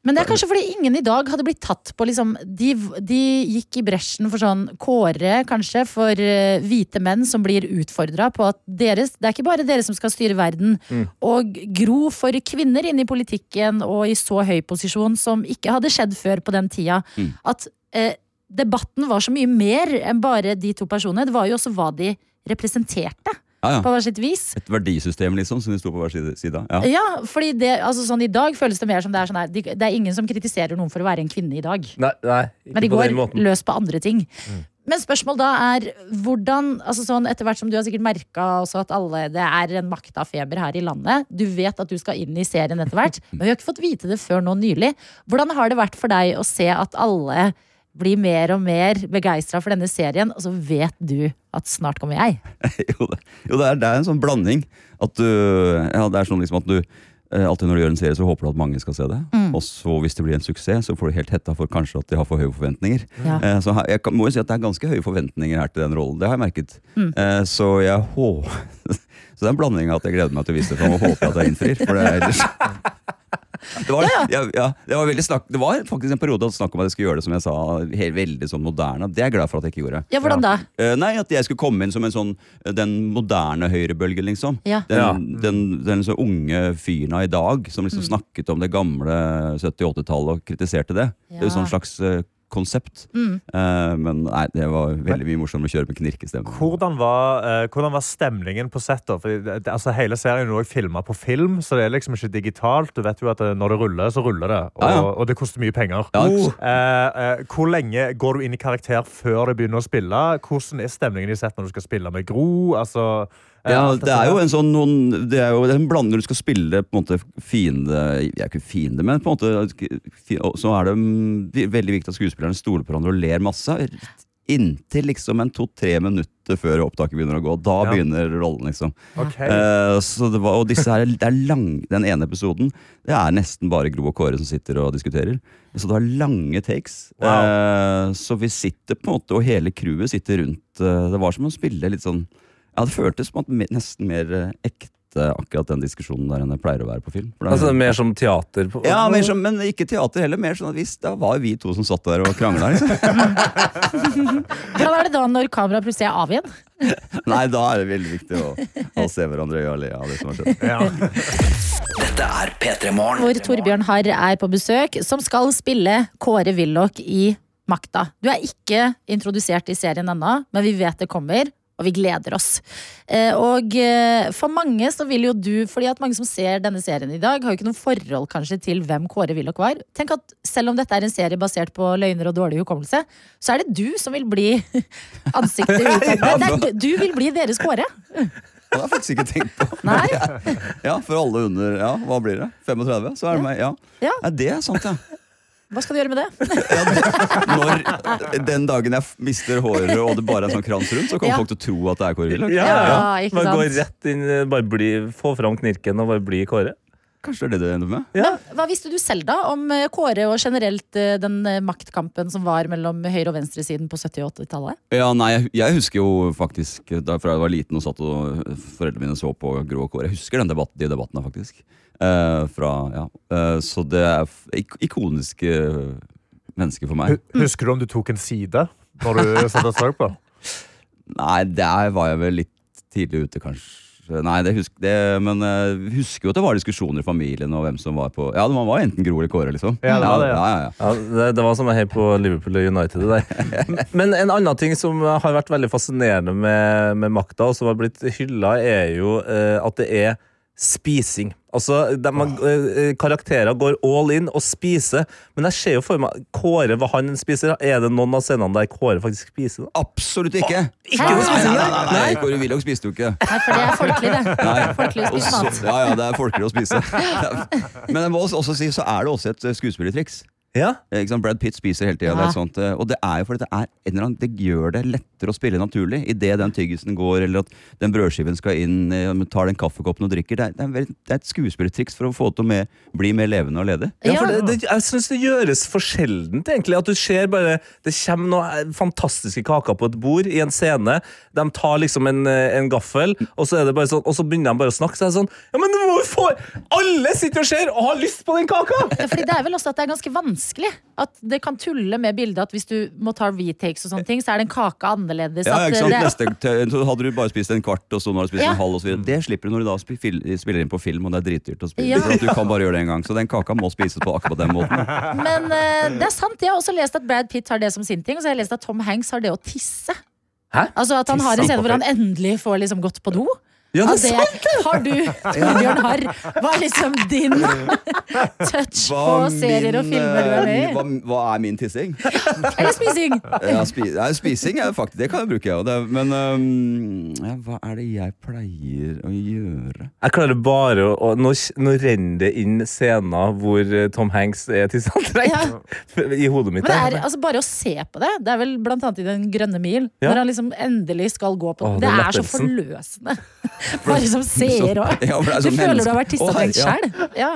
Men det er kanskje fordi ingen i dag hadde blitt tatt på liksom De, de gikk i bresjen for sånn Kåre, kanskje, for uh, hvite menn som blir utfordra på at deres Det er ikke bare dere som skal styre verden. Og Gro for kvinner inn i politikken og i så høy posisjon som ikke hadde skjedd før på den tida. At uh, debatten var så mye mer enn bare de to personene. Det var jo også hva de representerte, Ja, ja. på hver sitt vis. Et verdisystem, liksom, som de sto på hver side. side. Ja. Ja, fordi det, altså sånn I dag føles det mer som det er sånn her Det er ingen som kritiserer noen for å være en kvinne i dag. Nei, nei ikke Men de på går den løs på andre ting. Men spørsmålet da er hvordan altså sånn Etter hvert som du har sikkert merka at alle, det er en maktafeber her i landet. Du vet at du skal inn i serien etter hvert, <laughs> men vi har ikke fått vite det før nå nylig. Hvordan har det vært for deg å se at alle blir mer og mer begeistra for denne serien, og så vet du at snart kommer jeg? <laughs> jo, det, jo det, er, det er en sånn blanding. At du, ja, det er sånn liksom at du eh, Alltid når du gjør en serie, så håper du at mange skal se det. Og så hvis det blir en suksess, så får du helt hetta for kanskje at de har for høye forventninger. Ja. Eh, så jeg kan, må jo si at det er ganske høye forventninger her til den rollen. Det har jeg merket. Eh, så jeg hå... <laughs> Så det er en blanding av at jeg gleder meg til å vise det fram og håper at jeg innfrir. For det er ellers <laughs> det var, ja, ja, det, var snakk, det var faktisk en periode snakk om at jeg skulle gjøre det som jeg sa, helt, veldig sånn moderne. Det er jeg glad for at jeg ikke gjorde. Ja, hvordan da? Uh, nei, At jeg skulle komme inn som en sånn Den moderne høyrebølgen, liksom. Ja. Den, Ja. den, den så unge fyren av i dag som liksom snakket om det gamle 70-80-tallet og kritiserte det. Det er jo sånn slags eh, konsept. Eh, men nei, det var veldig mye morsomt å kjøre med knirkestemme. Hvordan var, eh, hvordan var stemningen på set? da? For det, det, altså, hele serien er filma på film, så det er liksom ikke digitalt. Du vet jo at eh, Når det ruller, så ruller det. Og, Ja, ja. og det koster mye penger. Ja, uh, eh, hvor lenge går du inn i karakter før du begynner å spille? Hvordan er stemningen i sett når du skal spille med Gro? Altså, Ja, det er jo en sånn noen, Det er jo en blanding når du skal spille på en måte fiende Jeg er ikke fiende, men på en måte så er det mm, veldig viktig at skuespillerne stoler på hverandre og ler masse. Inntil liksom en to-tre minutter før opptaket begynner å gå. Da Ja. begynner rollen, liksom. Ok. Uh, så det var, og disse her, det er lang, Den ene episoden Det er nesten bare Gro og Kåre som sitter og diskuterer. Så det var lange takes. Wow. Uh, så vi sitter på en måte, og hele crewet sitter rundt. Uh, det var som å spille litt sånn Ja, det føltes på en måte nesten mer eh, ekte akkurat den diskusjonen der enn det pleier å være på film. For det er- Altså Mer som teater? På, ja, mer som, men ikke teater heller. Mer sånn at hvis Da var vi to som satt der og krangla. Liksom. <laughs> Hvordan er det da når kameraet plutselig er av igjen? <laughs> Nei, da er det veldig viktig å, å se hverandre i øya og le av det som har skjedd. Ja. Dette er P3 Morgen. Hvor Torbjørn Harr er på besøk, som skal spille Kåre Willoch i Makta. Du er ikke introdusert i serien ennå, men vi vet det kommer. Og vi gleder oss. Eh, og eh, for mange så vil jo du Fordi at mange som ser denne serien i dag, har jo ikke noe forhold kanskje til hvem Kåre Willoch var. Tenk at Selv om dette er en serie basert på løgner og dårlig hukommelse, så er det du som vil bli <laughs> ansiktet utad. Du vil bli deres Kåre. Det har jeg faktisk ikke tenkt på. <laughs> Nei? Ja, For alle under ja, hva blir det? 35? Så er det meg. Ja. Ja. ja, det er sant, ja. Hva skal du gjøre med det? Når den dagen jeg mister håret og det bare er en sånn krans rundt, så kommer Ja. folk til å tro at det er Kåre Willoch. Ja, Ja, ja. ikke Bare gå sant? rett inn, bare bli, få fram knirken og bare bli Kåre. Kanskje det er det det ender med? Ja. Hva visste du selv da om eh, Kåre og generelt eh, den eh, maktkampen som var mellom høyre- og venstresiden på 70- og 80-tallet? Ja, nei, jeg, jeg husker jo faktisk da fra jeg var liten og satt og foreldrene mine så på Grå Kåre. Jeg husker den debatten, de debattene, faktisk. Eh, fra, ja. Eh, så det er ik ikoniske mennesker for meg. Husker du om du tok en side når du satt deg så på? Nei, der var jeg vel litt tidlig ute, kanskje. Nei, det husk, det, men jeg husker jo at det var diskusjoner i familien og hvem som var på Ja, man var enten Gro eller Kåre, liksom. Ja, det var det, ja. ja, ja, ja. Ja, det, det var som å heie på Liverpool og United. Der. <laughs> Men en annen ting som har vært veldig fascinerende med, med makta, og som har blitt hylla, er jo uh, at det er spising. Altså, de, eh, Karakterer går all in og spiser, men jeg ser jo for meg Kåre, hva han spiser. Er det noen av scenene der Kåre faktisk spiser? da? Absolutt ikke! Ikke noe nei, nei, nei. nei, nei, Kåre Willoch spiste jo ikke. Nei, for det er folkelig, det. Nei. Folkelig å spise mat. Ja, ja, det er folkelig å spise. <laughs> Men jeg må også- også si, så er det også et eh, skuespillertriks. Ja? Eh, Ikke sant? Brad Pitt spiser hele tida. Ja. Og det er jo fordi det er en eller annen, det gjør det lettere å spille naturlig. Idet den tyggisen går, eller at den brødskiven skal inn, eh, tar den kaffekoppen og drikker. Det er, det er, veldig- det er et skuespillertriks for å få til å med, bli mer levende og ledig. Ja, for det, det, jeg syns det gjøres for sjeldent, egentlig. At du ser bare Det kommer noen fantastiske kaker på et bord i en scene. De tar liksom en, eh, en gaffel, og så, er det bare sånn, og så begynner de bare å snakke. Så er det sånn Ja, men du må jo få Alle sitter og ser og har lyst på den kaka! Ja, fordi det er vel også at det er ganske vanskelig. At det kan tulle med bildet at hvis du må ta retakes og sånne ting, så er den kaka annerledes. Ja, ikke sant? det, Neste, så hadde du bare spist en kvart, og så nå har du spist Ja. en halv. Og så videre. det slipper du når du da spiller inn på film, og det er dritdyrt å spille. Ja. For at du kan bare gjøre det en gang Så den kaka må spises på akkurat den måten. <laughs> men uh, det er sant. Jeg har også lest at Brad Pitt har det som sin ting, og så har jeg lest at Tom Hanks har det å tisse. Hæ? Altså at han har en Tisse scene hvor han endelig får liksom gått på do. Ja, Ja, det er det har du, Torbjørn Harr. Hva er liksom din <laughs> touch på serier og filmer du er med i? Hva, hva er min tissing? <laughs> Eller spising? Ja, spi, nei, spising er faktisk, det kan jeg bruke, ja. Det, men um, ja, hva er det jeg pleier å gjøre? Jeg klarer bare å, nå, nå renner det inn scener hvor eh, Tom Hanks er tilsandrengt <laughs> i hodet mitt. Men det er altså bare å se på det. Det er vel blant annet i Den grønne mil. Ja. Når han liksom endelig skal gå på Åh, Det det er så forløsende. <laughs> Bare som seer òg. Ja, Du sånn føler du har vært tissa drengt ja. Ja.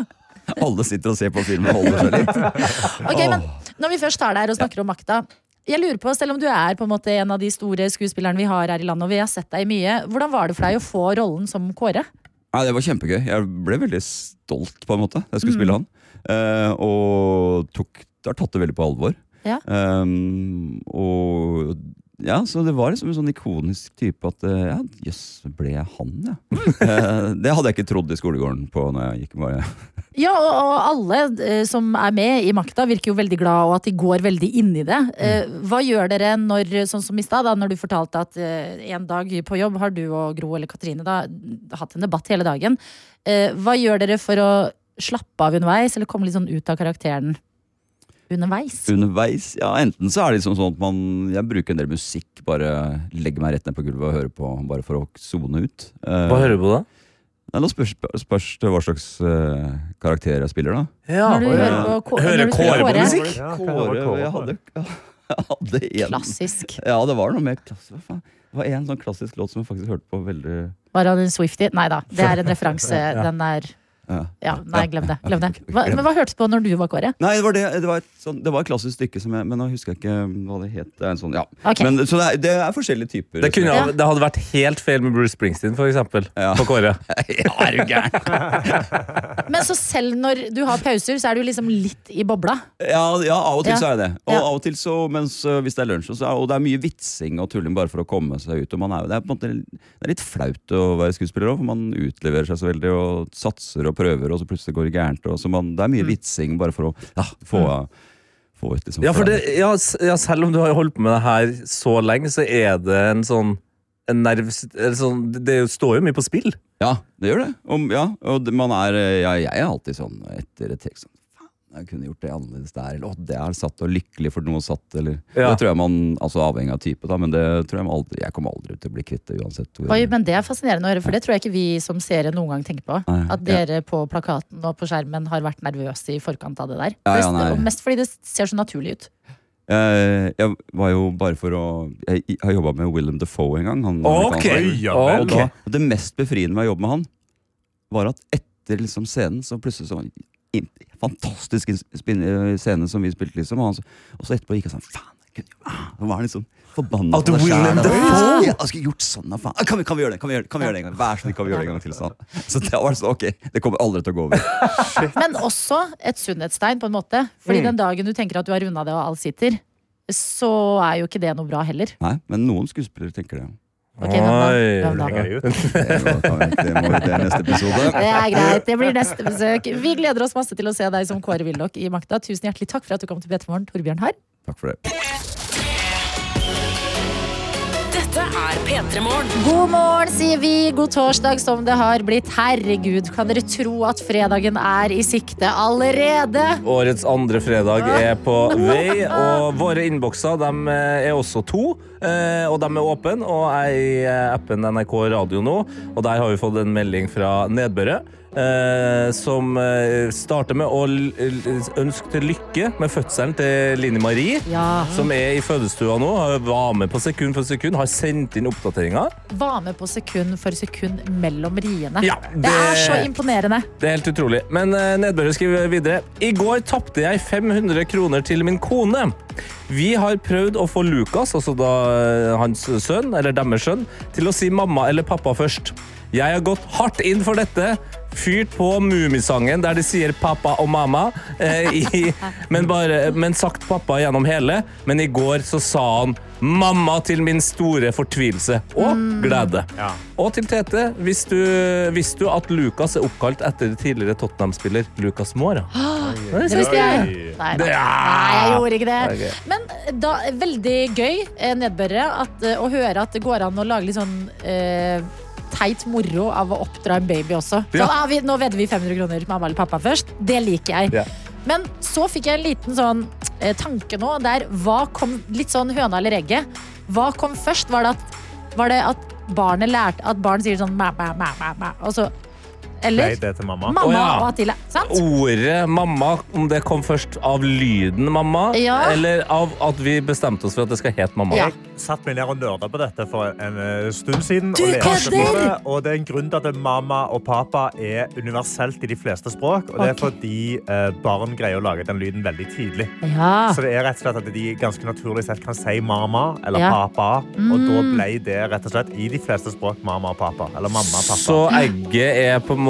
<laughs> Alle sitter og ser på filmen og holder seg litt. <laughs> Ok, men når vi først er her og snakker om makta jeg lurer på, Selv om du er på en måte en av de store skuespillerne vi har her i landet, og vi har sett deg mye, hvordan var det for deg å få rollen som Kåre? Nei, Det var kjempegøy. Jeg ble veldig stolt på en måte. Jeg skulle spille han. Eh, og tok, har tatt det veldig på alvor. Ja. Um, og ja, så det var liksom en sånn ikonisk type at eh, ja, jøss, ble jeg han, ja? <laughs> Eh, det hadde jeg ikke trodd i skolegården på når jeg gikk bare Ja, og, og alle eh, som er med i makta, virker jo veldig glad, og at de går veldig inn i det. Mm. hva gjør dere når, sånn som i stad, når du fortalte at en dag på jobb har du og Gro eller Katrine da, hatt en debatt hele dagen. Hva gjør dere for å slappe av underveis, eller komme litt sånn ut av karakteren underveis? underveis. Ja, enten så er det liksom sånn at man Jeg bruker en del musikk, bare legger meg rett ned på gulvet og hører på, bare for å sone ut. Eh, Hva hører du på da? Nei, Nå spørs, spørs det hva slags uh, karakter jeg spiller, da. Ja, Når du hører på Hører når du Kåre på musikk? Ja, Kåre, jeg hadde, <laughs> jeg hadde en Klassisk. Ja, det var noe mer klassisk. Hva faen? Det var en sånn klassisk låt som jeg faktisk hørte på veldig Var han en Swiftie? Nei da, det er en referanse. <laughs> Den er ja. Ja, nei, glem det. Glem det. <laughs> Hva, men hva hørtes på når du var Kåre? Nei, det var, det, det, var et sånn, det var et klassisk stykke, som jeg, men nå husker jeg ikke hva det het. Det er en sånn, ja. okay. men, så det er, det er forskjellige typer. Det, kunne, Ja. det hadde vært helt feil med Bruce Springsteen, for eksempel. Ja. På Kåre. <laughs> ja, er du gæren? <laughs> Men så selv når du har pauser, så er du liksom litt i bobla. Ja, ja, av og til Ja. så er jeg det. Og Ja. av og til så, mens øh, hvis det er lunsj, så er, og det er mye vitsing og tulling bare for å komme seg ut. Og man er, det, er på en måte, det er litt flaut å være skuespiller òg, for man utleverer seg så veldig og satser og prøver, og så plutselig går det gærent. Og så man, det er mye vitsing bare for å ja, få, få ut liksom Ja, for det, ja, selv om du har holdt på med det her så lenge, så er det en sånn en nerv, sånn, det står jo mye på spill. Ja, det gjør det. Om, ja, og man er, ja, jeg er alltid sånn etter et tekst sånn, jeg kunne gjort det annerledes der. Eller å, det er satt og lykkelig for noe satt. Eller, Ja. Det tror jeg man, altså avhengig av type, da, men det tror jeg man aldri, jeg kommer aldri til å bli kvitt det uansett. Hvor, Oi, men det er fascinerende å høre, for det tror jeg ikke vi som seere noen gang tenker på. Nei, At dere på plakaten og på skjermen har vært nervøse i forkant av det der. Ja, ja, Mest- nei. og mest fordi det ser så naturlig ut. Eh, jeg var jo bare for å Jeg, jeg har jobba med Willem Defoe en gang. Han, okay, ja. Og da, det mest befriende med å jobbe med han, var at etter liksom scenen, så plutselig så fantastisk eh, scene som vi spilte, liksom. Og, han, så- og så etterpå gikk jeg sånn Faen! Så var liksom forbanna på jeg skulle gjort sånn, da, faen. Kan vi, kan vi gjøre det? Kan vi gjøre, kan vi gjøre det en gang? Vær så snill, kan vi gjøre det en gang til? Sånn. Så det var sånn, ok, det kommer aldri til å gå over. <laughs> Men også et sunnhetstegn, på en måte. Fordi den dagen du tenker at du har runda det og alt sitter, så er jo ikke det noe bra heller. Nei, men noen skuespillere tenker det. Ok, hvem da? Oi. Hvem da? Legger jeg ut. <laughs> Det, må- det, det neste episode. Det er greit, det blir neste besøk. Vi gleder oss masse til å se deg som Kåre Willoch i Makta. Tusen hjertelig takk for at du kom til P3 Morgen, Torbjørn Harr. Takk for det. Dette er er P3 Morgen. God morgen, sier vi. God torsdag som det har blitt. Herregud, kan dere tro at fredagen er i sikte allerede? Årets andre fredag er på vei, og våre innbokser dem eh, er også to. eh, Og de er åpne, og jeg er i eh, appen NRK Radio nå. Og der har vi fått en melding fra Nedbøret. Eh, som eh, starter med å ønske til lykke med fødselen til Line Marie. Ja. Som er i fødestua nå. Var med på sekund for sekund. Har sendt inn oppdateringer. Var med på sekund for sekund mellom riene. Ja, det... det- er så imponerende. Det er helt utrolig. Men Nedbøret skriver videre. I går tapte jeg 500 kroner til min kone. Vi har prøvd å få Lukas, altså da eh, hans sønn, eller deres sønn, til å si mamma eller pappa først. Jeg har gått hardt inn for dette. Fyrt på Mummisangen der de sier pappa og mamma, eh, i, <laughs> men, bare, men sagt pappa gjennom hele. Men i går så sa han mamma til min store fortvilelse og glede. Ja. Og til Tete, visste du, visste du at Lucas er oppkalt etter tidligere Tottenham-spiller Lucas Moura? <gasps> Det visste jeg. Nei, nei, nei, jeg gjorde ikke det. Er. Men da, veldig gøy, eh, nedbørre, at, eh, å høre at det går an å lage litt sånn eh, teit moro av å oppdra en baby også. Ja. Sånn, ah, vi, nå vedder vi 500 kroner mamma eller pappa først. Det liker jeg. Ja. Men så fikk jeg en liten sånn eh, tanke nå der hva kom litt sånn høna eller egget? Hva kom først? Var det at, var det at barnet lærte At barn sier sånn mæ, mæ, mæ, mæ, og så Eller? Er til mamma. Mamma oh, ja. og Attila. Sant? Ordet mamma, om det kom først av lyden mamma, Ja. eller av at vi bestemte oss for at det skal hete mamma? Ja. Jeg satt meg ned og nerda på dette for en eh, stund siden. Du og leste det, og det er en grunn til at mamma og pappa er universelt i de fleste språk. Og det er fordi eh, barn greier å lage den lyden veldig tidlig. Ja. Så det er rett og slett at de ganske naturlig sett kan si mamma eller Ja. pappa. Og da ble det rett og slett i de fleste språk mamma og pappa. Eller mamma og pappa. Så egget er på en måte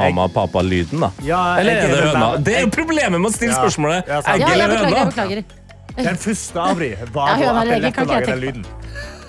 mamma og pappa-lyden, da? Ja, Eller egg er det høna? Det er jo problemet med å stille Ja. spørsmålet. Ja, sant. Egg ja, jeg eller beklager. Jeg høna? beklager. Den første av de var Ja, høna at det eller er lett kan å ikke lage jeg den lyden.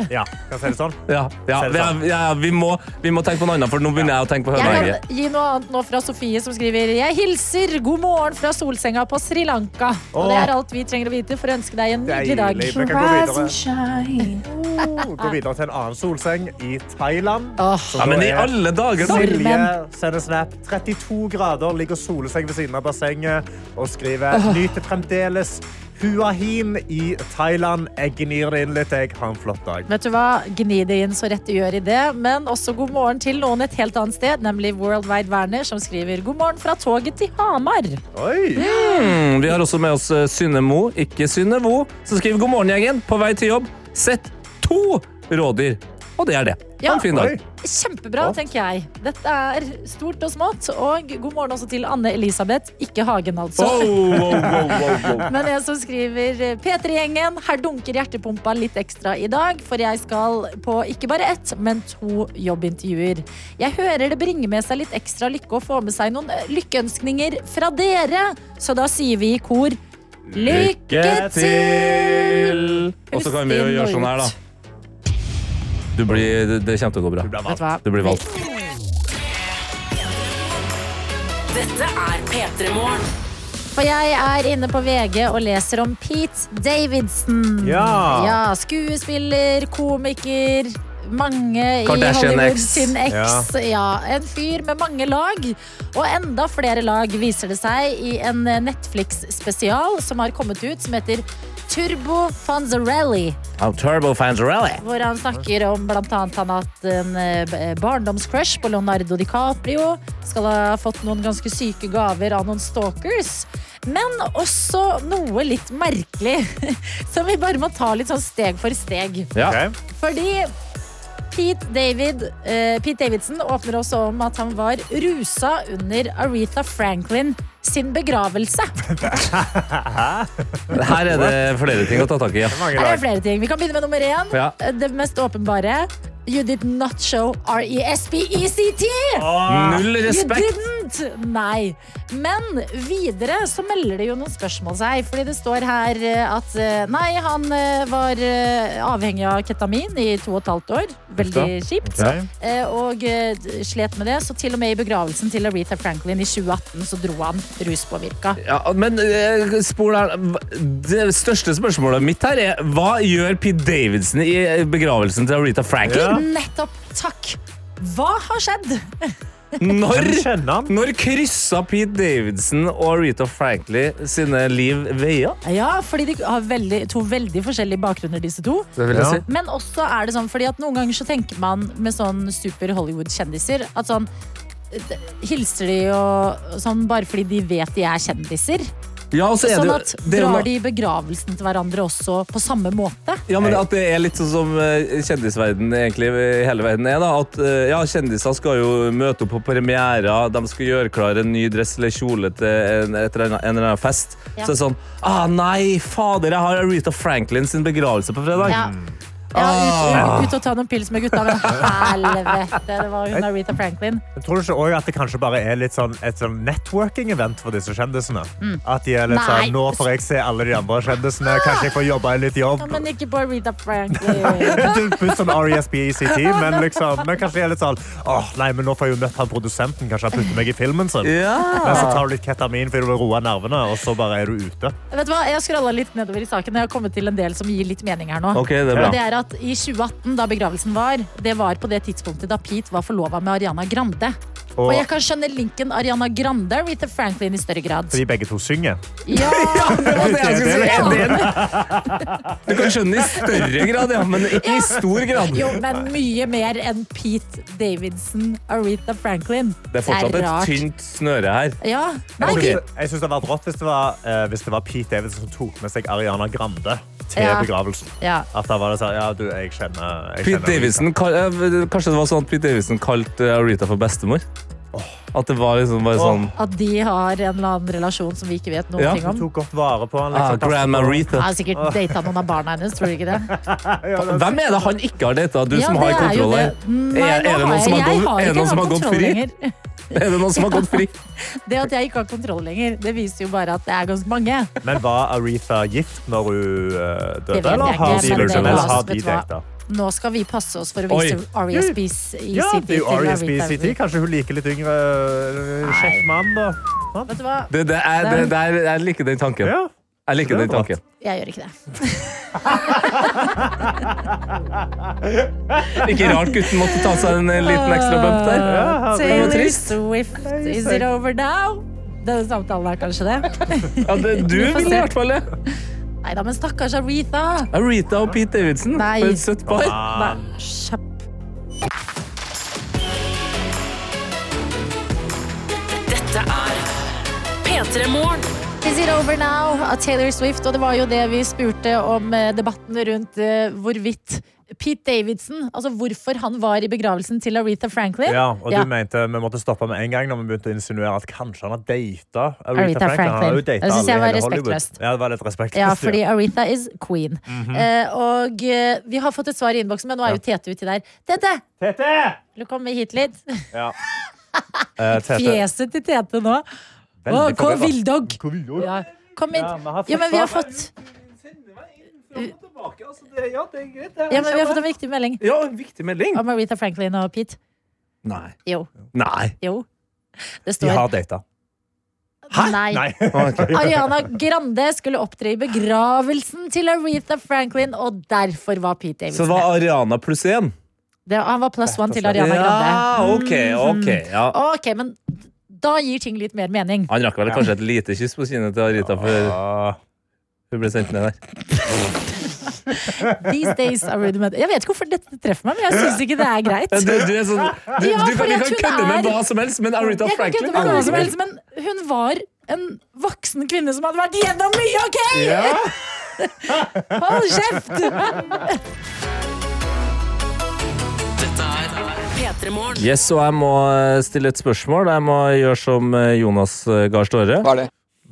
Ja, kan jeg si det sånn? Ja, ja, Ser det ja, sånn. ja vi, må, vi må tenke på noe annet, for nå begynner jeg å tenke på Jeg kan gi noe annet nå fra Sofie, som skriver Jeg hilser god morgen fra solsenga på Sri Lanka. Og det er alt vi trenger å vite for å ønske deg en nydelig dag. Vi kan gå videre. Oh, gå videre til en annen solseng i Thailand. Oh. Ja, men i alle dager. Silje sender snap. 32 grader, ligger solseng ved siden av bassenget og skriver Nyter fremdeles Hua Hin i Thailand. Jeg gnir det inn litt. Jeg har en flott dag. Vet du hva? Gni det inn så rett du gjør i det. Men også god morgen til noen et helt annet sted, nemlig World Wide Werner, som skriver god morgen fra toget til Hamar. Oi! Mm, vi har også med oss eh, Synne Mo, ikke Synne Vo, som skriver god morgen, gjengen. På vei til jobb. Sett to rådyr. Og det er det. Ha Ja. en fin dag. Kjempebra, tenker jeg. Dette er stort og smått. Og god morgen også til Anne Elisabeth. Ikke Hagen, altså. Oh, oh, oh. Men jeg som skriver P3-gjengen, her dunker hjertepumpa litt ekstra i dag, for jeg skal på ikke bare ett, men to jobbintervjuer. Jeg hører det bringer med seg litt ekstra lykke å få med seg noen eh, lykkeønskninger fra dere, så da sier vi i kor Lykke til! Og så kan vi jo gjøre sånn her, da. Du blir, det- det kommer til å gå bra. Vet du hva? Du blir valgt. Dette er P3 Morgen. For jeg er inne på VG og leser om Pete Davidson. Ja. ja skuespiller, komiker, mange i Hollywood X. sin eks. Ja. en fyr med mange lag. Og enda flere lag viser det seg i en Netflix-spesial som har kommet ut, som heter Turbo Fanzarelli. Turbo Fanzarelli. Hvor han snakker om blant annet han har hatt en eh, barndomscrush på Leonardo DiCaprio. Skal ha fått noen ganske syke gaver av noen stalkers. Men også noe litt merkelig, <laughs> som vi bare må ta litt sånn steg for steg. Ja. Okay. Fordi Pete, David, uh, Pete Davidson åpner også om at han var rusa under Aretha Franklin sin begravelse. <laughs> <laughs> Her er det flere ting å ta tak i. Ja. Her er det flere ting. Vi kan begynne med nummer én. Ja. Det mest åpenbare. You did not show R-E-S-P-E-C-T! Null You respekt. Didn't! Nei. Men videre så melder det jo noen spørsmål seg. Fordi det står her eh, at eh, nei, han eh, var avhengig av ketamin i to og et halvt år. Veldig kjipt. Ok. Eh, Og slet med det. Så til og med i begravelsen til Aretha Franklin i 2018 så dro han ruspåvirka. Ja, men spol her. Det største spørsmålet mitt her er hva gjør Pete Davidson i begravelsen til Aretha Franklin? Nettopp. Takk. Hva har skjedd? <laughs> Når, når kryssa Pete Davidson og Rita Franklin sine liv veier? Ja, fordi de har veldig, to veldig forskjellige bakgrunner, disse to. Det vil jeg Ja. si. Men også er det sånn, fordi at noen ganger så tenker man med sånn super Hollywood-kjendiser at sånn Hilser de og sånn bare fordi de vet de er kjendiser? Ja, og så er Sånn at jo- det er Drar de begravelsen til hverandre også på samme måte? Ja, men at det er litt sånn som eh, kjendisverden egentlig i hele verden er. da, at eh, ja, Kjendiser skal jo møte opp på premierer, de skal gjøre klar en ny dress eller kjole til en, et eller annet, en eller annen fest. Ja. Så er det sånn ah, Nei, fader, jeg har Aretha Franklin sin begravelse på fredag. Ja. Ja, ut, ut, ut og ta noen pils med gutta. Men helvete, det var hun Aretha Franklin. Jeg tror du ikke også at det kanskje bare er litt sånn, et sånn networking-event for disse kjendisene? At de er litt Mm. Nei. sånn, Nå får jeg se alle de andre kjendisene. Kanskje jeg får jobbe litt jobb. Ja, men ikke på Aretha Franklin. <laughs> Du putter sånn R.E.S.B.E.C.T., men, liksom, men kanskje de er litt sånn Åh, nei, men nå får jeg jo møtt han produsenten. Kanskje han putter meg i filmen sin. Men så tar du litt ketamin fordi du vil roe nervene, og så bare er du ute. Vet du hva, Jeg har litt nedover i saken, og jeg har kommet til en del som gir litt mening her nå. Okay, det er bra. det er at I 2018, da begravelsen var, det var på det tidspunktet da Pete var forlova med Ariana Grande. Og Og jeg kan skjønne linken Ariana Grande og Rita Franklin i større grad. fordi begge to synger. Ja, <laughs> Det var det jeg skulle si. Ja. Er det Du kan skjønne i større grad, ja, men ikke i stor grad. Jo, men mye mer enn Pete Davidson Aretha Franklin. Det er fortsatt et tynt snøre her. Ja, nei, okay. Jeg synes det hadde vært rått hvis det var, uh, hvis det var Pete Davidson som tok med seg Ariana Grande til Ja. begravelsen. ja. At da var det sånn, ja, du, jeg kjenner, jeg Pete Davidson, eh, kanskje det var sånn at Pete Davidson kalte Arita for bestemor? At det var liksom bare sånn At de har en eller annen relasjon som vi ikke vet noe Ja. om. Om. tok godt vare på han. ah, Liksom, Grandma Jeg Aretha. har sikkert data noen av barna hennes, tror du ikke det? <laughs> Hvem er det han ikke har data? Du Ja, som har kontroll her. det. Nei, Er- er nå det noen har som jeg- har jeg gått- har er det ikke noen som har gått kontroll fri? lenger. <laughs> Er det noen som har gått fri? <laughs> Det at jeg ikke har kontroll lenger, det viser jo bare at det er ganske mange. Men var Aretha gift når hun eh, Det døde, eller jeg har ikke, de, men det eller var- har vet de du hva? data? Nå skal vi passe oss for å vise i Ja, det er jo til R.E.S.B.C.T. Aretha. Kanskje hun liker litt yngre sjefmann kjekk mann, da. Vet du hva? Det, det er, det, det er, jeg liker den tanken. Ja. Jeg liker den tanken. Jeg gjør ikke det. <laughs> Ikke rart gutten måtte ta seg en liten ekstra bump der. Ja, Taylor trist. Swift, is it over now? Denne samtalen er kanskje det? Ja, det, du Vi vil i hvert fall det. Nei da, men stakkars Aretha. Aretha og Pete Davidson. Nei. For et søtt par. Nei, kjapp. Dette er P3 Morgen. Is it over now av Taylor Swift? Og det var jo det vi spurte om eh, debatten rundt eh, hvorvidt Pete Davidson, altså hvorfor han var i begravelsen til Aretha Franklin. Ja, og Ja. du mente vi måtte stoppe med en gang når vi begynte å insinuere at kanskje han har data Aretha Aretha Franklin. Franklin. datet Det synes jeg var respektløst. Ja, det var litt respektløst. Ja, fordi Aretha is queen. Mhm. Eh, og eh, vi har fått et svar i innboksen, men nå er jo Tete uti der. Tete! Tete! Vil du komme hit litt? Ja. <laughs> Eh, Fjeset til Tete nå. Å, Veldig kom forvirret. Hvor vil? Ja, kom inn. Ja, vi har fått Ja, men vi har svar. fått Ja, men vi har fått en viktig melding Ja, en viktig melding. om Aretha Franklin og Pete. Nei. Jo. Nei. Jo. Det De har data. Nei. Nei. <laughs> <laughs> Ariana Grande skulle opptre i begravelsen til Aretha Franklin, og derfor var Pete Davidson Så det var. Ariana pluss én? Det, han var pluss one til Ariana Grande. Ja, ok, ok. Ja. Ok, men da gir ting litt mer mening. Han rakk vel kanskje et lite kyss på kinnet til Arita før hun ble sendt ned der. <laughs> These days are rudiment. Jeg vet ikke hvorfor dette treffer meg, men jeg syns ikke det er greit. Du, du er sånn, du, Ja, du kan, kan kødde med hva som helst, men Arita Franklin med hva som helst, men hun var en voksen kvinne som hadde vært gjennom mye, OK?! <laughs> Hold kjeft! <laughs> Yes, og jeg må eh, stille et spørsmål. Jeg må gjøre som eh, Jonas eh, Gahr Støre. Hva er det?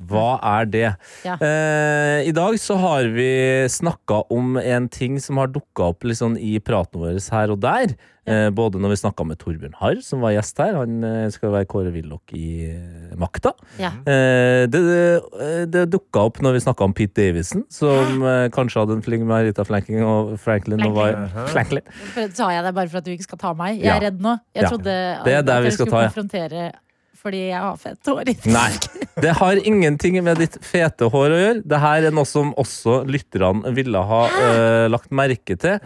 Hva er det? Ja. Eh, I dag så har vi snakka om en ting som har dukka opp sånn i praten vår her og der. Eh, både når vi snakka med Torbjørn Harr, som var gjest her. Han eh, skal være Kåre Willoch i eh, Makta. Ja. Eh, det det, det dukka opp når vi snakka om Pete Davison, som eh, kanskje hadde en fling med Rita Flanking og Franklin. Og var, <laughs> Franklin. Sa jeg det bare for at du ikke skal ta meg? Jeg Ja. er redd nå. Jeg Ja. trodde Det er der vi skal skulle ta, ja. konfrontere fordi jeg har fett hår. Nei, det har ingenting med ditt fete hår å gjøre. Det her er noe som også lytterne ville ha uh, lagt merke til.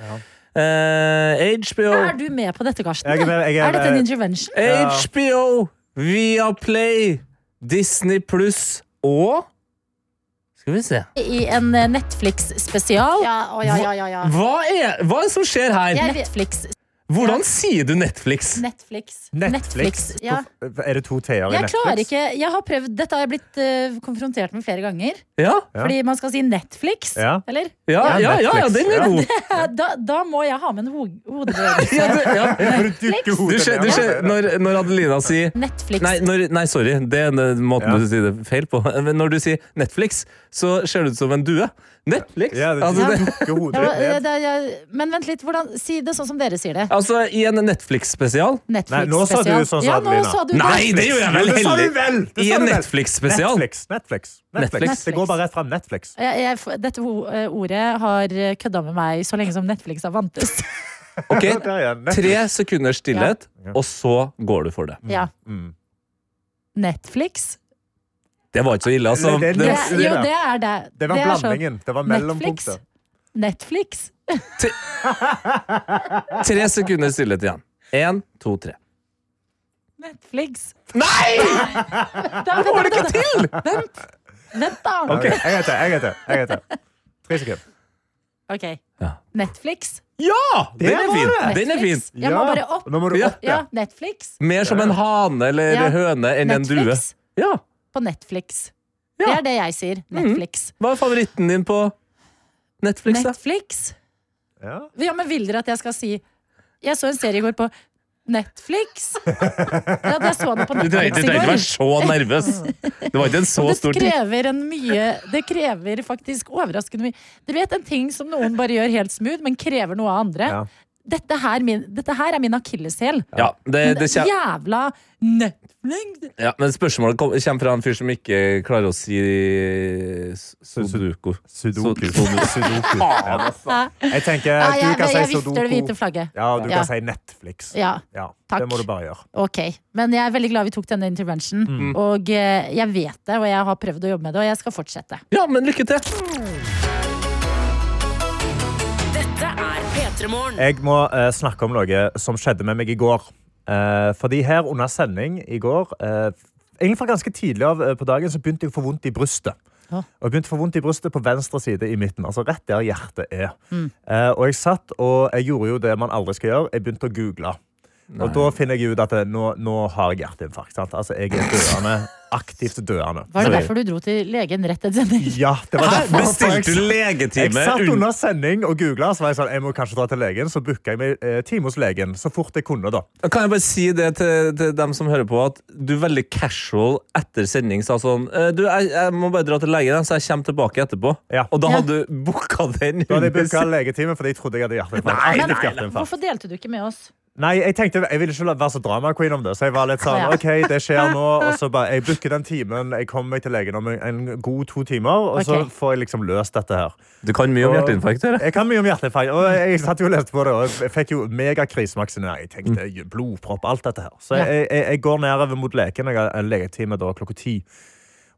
Eh, HBO. Er du med på dette, Karsten? Jeg er med, jeg er er dette en intervention? Ja. HBO, Viaplay, Disney pluss og Skal vi se. I en eh, Netflix-spesial. Ja, ja, ja, ja, ja. Hva er, hva er det som skjer her? Netflix. Hvordan sier du Netflix? Netflix. Netflix. Ja. Er det to t-er i Jeg Netflix? klarer ikke Jeg har prøvd Dette har jeg blitt eh, konfrontert med flere ganger. Ja. Fordi man skal si Netflix, Ja. eller? ja, ja, ja, ja den er god. <laughs> Da, da må jeg ha med en ho <laughs> hodebevegelse. Ja, du, ja. For du dukker Du hodet ser, du og ser, når, når Adelina sier Netflix. Nei, når, nei, sorry. Det er den måten Ja. du sier det feil på. Men når du sier Netflix, så ser det ut som en due. Netflix? Ja, det, altså, det, Ja, det, det, men vent litt, hvordan, si det sånn som dere sier det. altså, i en Netflix-spesial Netflix Nei, nå sa du sånn ja, sa du Nei, det gjør jeg vel vel! I en. Netflix-spesial. Netflix. Netflix. Netflix. Netflix. Det går bare rett fram. Netflix. Jeg, jeg, dette eh, ordet har eh, kødda med meg så lenge som Netflix har vantes. <laughs> Ok. Tre sekunders stillhet, Ja. og så går du for det. Ja. Mm. Netflix? Det var ikke så ille, altså. Det- det- Det, Det, det- jo, det er det. Det var det blandingen. Det var mellompunktet. Netflix? tre sekunder stillhet igjen. Én, to, tre. Netflix. Nei! <laughs> Da, vent, Får det ikke til! Vent, vent da. Ok, En gang til. En gang til. En gang til. Tre sekunder. Ok. Ja. Netflix? Ja! Den Det er fin. Den er fin. Netflix. Jeg må bare opp. Nå må du Ja. opp, Ja, ja. Netflix. Mer som en hane eller Ja. høne enn en due. Netflix. Ja. På Netflix. Ja. Det er det jeg sier. Netflix. Hva er favoritten din på Netflix? da? Netflix? Ja. Ja, men vil dere at jeg skal si Jeg så en serie i går på Netflix. <laughs> Ja, jeg så den på Netflix i går. du trenger ikke være så nervøs. Det var ikke en så stor stor det ting. krever en mye Det krever faktisk overraskende mye. Du vet en ting som noen bare gjør helt smooth, men krever noe av andre. Ja. Dette, her, min, dette her er min akilleshæl. Ja, det, det kjem, Jævla Netflix. ja, men spørsmålet kom, kommer fra en fyr som ikke klarer å si Sudoku. Sudoku. Sudoku. Sudoku. <laughs> Ja. Jeg tenker Ja, du kan jeg si vifter det hvite Sudoku. flagget. Ja, du Ja. kan si Netflix. Ja, Ja, Takk. Det må du bare gjøre. ok. Men jeg er veldig glad vi tok denne intervention. Mm. Og eh, jeg vet det, og jeg har prøvd å jobbe med det, og jeg skal fortsette. Ja, men lykke til. Jeg må eh, snakke om noe som skjedde med meg i går. Eh, fordi her under sending i går eh, Egentlig fra ganske tidlig av eh, på dagen så begynte jeg å få vondt i brystet. Ja. Og jeg begynte å få vondt i brystet på venstre side i midten. Altså rett der hjertet er. Eh, og jeg satt og jeg gjorde jo det man aldri skal gjøre. Jeg begynte å google. Og da finner jeg ut at nå, nå har jeg hjerteinfarkt. Sant? Altså, jeg er døende. <laughs> Aktivt døende. Var det derfor du dro til legen rett etter sending? Ja, det var derfor. Bestilte du Jeg legetime? satt under sending og googla, så var jeg sånn, jeg må kanskje dra til legen. Så booka jeg meg eh, time hos legen så fort jeg kunne. da. Kan jeg bare si det til, til dem som hører på, at du veldig casual etter sending sa sånn «Eh, Du, jeg, jeg må bare dra til legen, så jeg kommer tilbake etterpå. Ja. Og da hadde du booka den. Da hadde jeg booka legetime fordi jeg trodde jeg hadde hjerteinfarkt. Nei, nei, nei. hjerteinfarkt. Hvorfor delte du ikke med oss? Nei, jeg tenkte, jeg ville ikke være så drama-queen om det. Så jeg var litt sånn, Ja. ok, det skjer nå. <laughs> Og så bare, jeg booker den timen. Jeg kommer meg til legen om en, god to timer, og så får jeg liksom løst dette her. Du kan mye om hjerteinfarkt. Eller? Jeg kan mye om hjerteinfarkt. Og jeg satt jo og leste på det, og jeg fikk jo megakrisemaksinering. Jeg tenkte blodpropp, alt dette her. Så jeg, jeg, jeg går nedover mot leken. Jeg har legetime da klokka ti.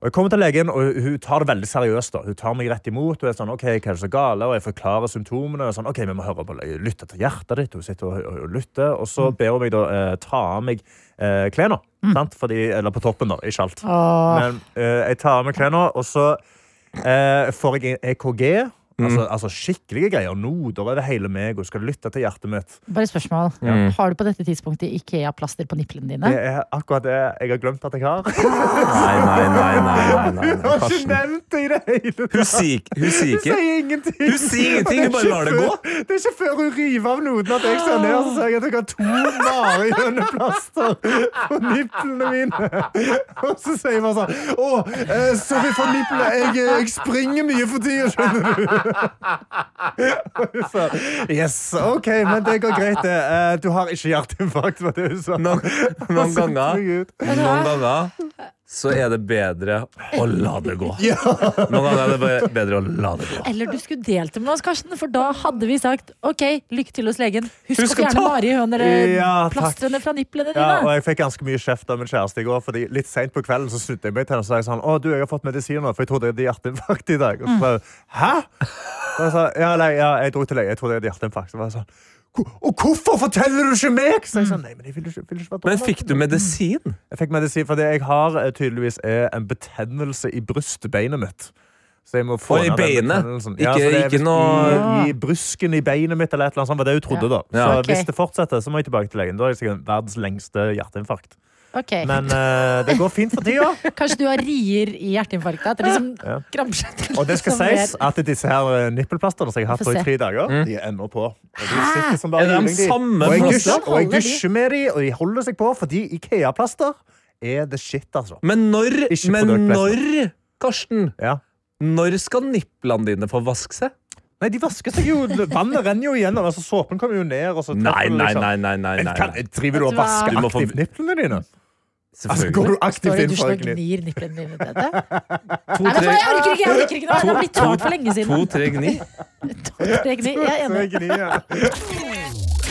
Og jeg kommer til legen, og hun tar det veldig seriøst. da. Hun tar meg rett imot. og er sånn, ok, hva er det så gale? Og jeg forklarer symptomene. og sånn, ok, vi må høre på, lytte til hjertet ditt. Hun sitter og, og, og lytter. Og så ber hun meg da eh, ta av meg eh, klærne. Mm. Eller på toppen, da. Ikke alt. Åh. Men eh, jeg tar av meg klærne, og så eh, får jeg en EKG. Altså, altså skikkelige greier. er over hele meg, og skal lytte til hjertet mitt. Bare spørsmål. Mm. Har du på dette tidspunktet Ikea-plaster på nipplene dine? Det er akkurat det jeg har glemt at jeg har. <laughs> Nei, nei, nei, nei, nei, nei, nei. <laughs> har ikke nevnt det i det hele Hun sier ikke- hun sier Hun sier ingenting. Hun sier ingenting, hun bare lar det gå. Det er ikke før hun river av noten at jeg ser ned og så sier jeg at jeg har to marihøneplaster på nipplene mine. Og så sier hun bare sånn Å, eh, sorry for nipplene. Jeg, eh, jeg springer mye for tida, skjønner du. Sa <laughs> yes, OK, men det går greit, det. Eh, Du har ikke hjerteinfarkt, var det hun sa. Noen, noen <laughs> ganger. Noen ganger så er det bedre å la det gå. <laughs> Noen ganger er det bedre å la det gå. Eller du skulle delt det med oss, Karsten, for da hadde vi sagt OK, lykke til hos legen. Husk, Husk å fjerne eller Ja, fra nipplene Ja, og jeg fikk ganske mye kjeft av min kjæreste i går. Fordi Litt sent på kvelden så snudde jeg meg til henne og sa sånn, å du, jeg har fått medisiner, for jeg trodde jeg hadde hjerteinfarkt i dag. Og så bare, Hæ? Og jeg sa, ja, nei, ja, jeg dro til lege, jeg trodde jeg hadde hjerteinfarkt. Så var jeg sånn, «Hvor- og hvorfor forteller du ikke meg? Så jeg sa, nei, men jeg vil ikke, vil ikke være Men fikk du medisin? Jeg fikk medisin fordi jeg har eh, tydeligvis eh, en betennelse i brystbeinet mitt. Så jeg må få Og i beinet? Ikke- så det ikke noe- i, I brusken i beinet mitt, eller et eller annet sånt, var det hun trodde, da. Så Ja. Ok. hvis det fortsetter, så må jeg tilbake til legen. Da er jeg sikkert verdens lengste hjerteinfarkt. Ok, Men uh, det går fint for tida. <laughs> Kanskje du har rier i hjerteinfarktet? At det liksom Ja. Og det skal sies at disse her eh, nippelplasterne som jeg har hatt i tre dager, de er ennå på. Og de sitter som bare Er de juling, de. og jeg dusjer, og jeg dusjer med de, og de holder seg på, fordi Ikea-plaster er det shit, altså. Men når, men når. Karsten, Ja. når skal nipplene dine få vaske seg? Nei, de vasker seg jo. Vannet renner jo igjennom. Altså, såpen kommer jo ned. Og så Nei, nei, liksom- nei. nei, nei, nei. Kan, driver du og vasker få- aktivt nipplene dine? Altså, går du aktivt inn for å gnir nipplene dine til? To, Nei, vet du hva, jeg orker ikke! jeg orker ikke. Det har blitt tårt for lenge siden. to, tre gni. <laughs> To-tre gni. Jeg er enig. <laughs>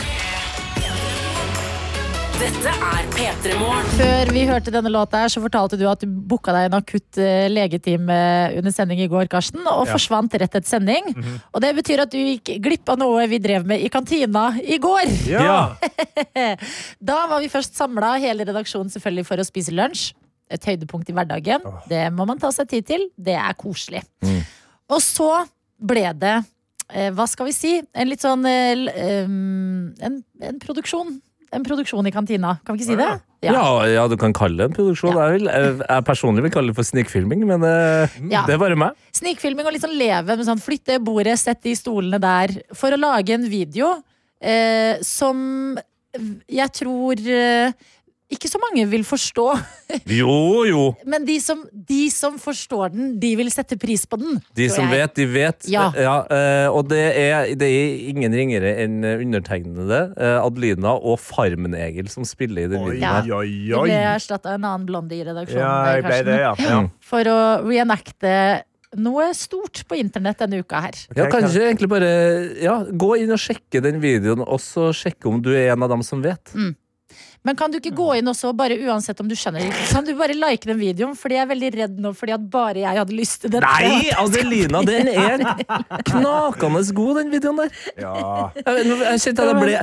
Dette er P3 Morgen. Før vi hørte denne låta, her, så fortalte du at du booka deg en akutt eh, legetime under sending i går, Karsten, og Ja. forsvant rett etter sending. Og det betyr at du gikk glipp av noe vi drev med i kantina i går. Ja. <laughs> Da var vi først samla, hele redaksjonen selvfølgelig, for å spise lunsj. Et høydepunkt i hverdagen. Det må man ta seg tid til. Det er koselig. Og så ble det, eh, hva skal vi si, en litt sånn eh, um, en, en produksjon. En produksjon i kantina. Kan vi ikke si det? Ja, ja, du kan kalle det en produksjon. Ja. Jeg, vil, jeg, jeg personlig vil kalle det for snikfilming, men uh, Ja. det er bare meg. Snikfilming og litt sånn leve med sånn flytte bordet, sett de stolene der. For å lage en video eh, som jeg tror eh, ikke så mange vil forstå. <laughs> Jo, jo. Men de som, de som forstår den, de vil sette pris på den. De som jeg. vet, de vet. Ja. ja og det er, det er ingen ringere enn undertegnede, eh, Adelina og Farmen-Egil, som spiller i den Oi, videoen. Ja. oi, Du oi. ble erstatta av en annen blonde i redaksjonen. Ja, jeg ble det, ja. ja. For å reenacte noe stort på internett denne uka her. Ja, kanskje egentlig bare ja, Gå inn og sjekke den videoen, og så sjekke om du er en av dem som vet. Men kan du ikke gå inn også, bare uansett om du skjønner det Kan du bare like den videoen? Fordi jeg er veldig redd nå, fordi at bare jeg hadde lyst til <laughs> det. Nei, Adelina, den er knakende god, den videoen der. Ja. Jeg, jeg kjente at jeg ble,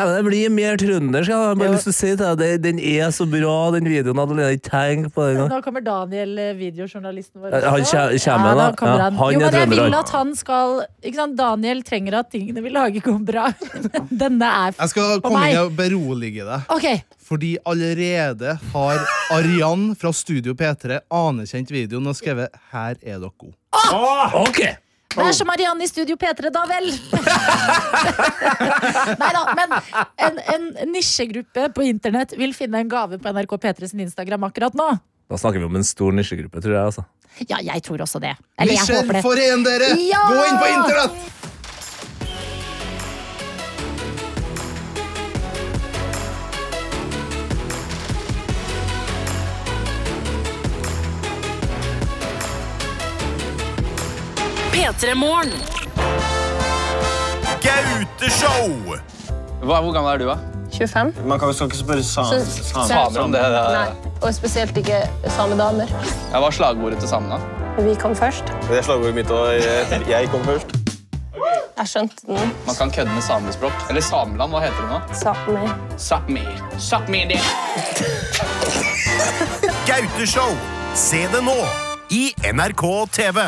jeg blir mer trøndersk. Jeg har bare lyst til å si til deg Den er så bra, den videoen. Adelina, ikke tenk på det engang. Nå kommer Daniel, eh, videojournalisten vår. Han kommer, da. Ja, han. han jo, men jeg vil at han skal ikke sant? Daniel trenger at tingene vi lager, går bra. <laughs> Denne er for meg. Jeg skal komme meg. inn og berolige deg. Ok, Fordi allerede har Arian fra Studio P3 anerkjent videoen og skrevet 'Her er dere gode'. Ok! det er som Marianne i Studio P3, da vel! <laughs> Nei da, men en, en nisjegruppe på internett vil finne en gave på NRK P3 sin Instagram akkurat nå. Da snakker vi om en stor nisjegruppe, tror jeg. altså. Ja, jeg tror også det. Eller jeg Nisjer, håper det. foren dere! Ja! Gå inn på internett! P3 Morgen. Gauteshow! Hva, hvor gammel er du, da? 25. Man kan, skal ikke spørre sam, sam, Samer om det? det Nei, og spesielt ikke samedamer. ja, hva er slagordet til samene? Vi kom først. Det er slagordet mitt, og jeg, jeg kom først. Jeg skjønte den. Man kan kødde med samespråk. Eller Sameland, hva heter det nå? Sápmi. Sápmi. Sápmi det. Gauteshow! Se det nå i NRK TV.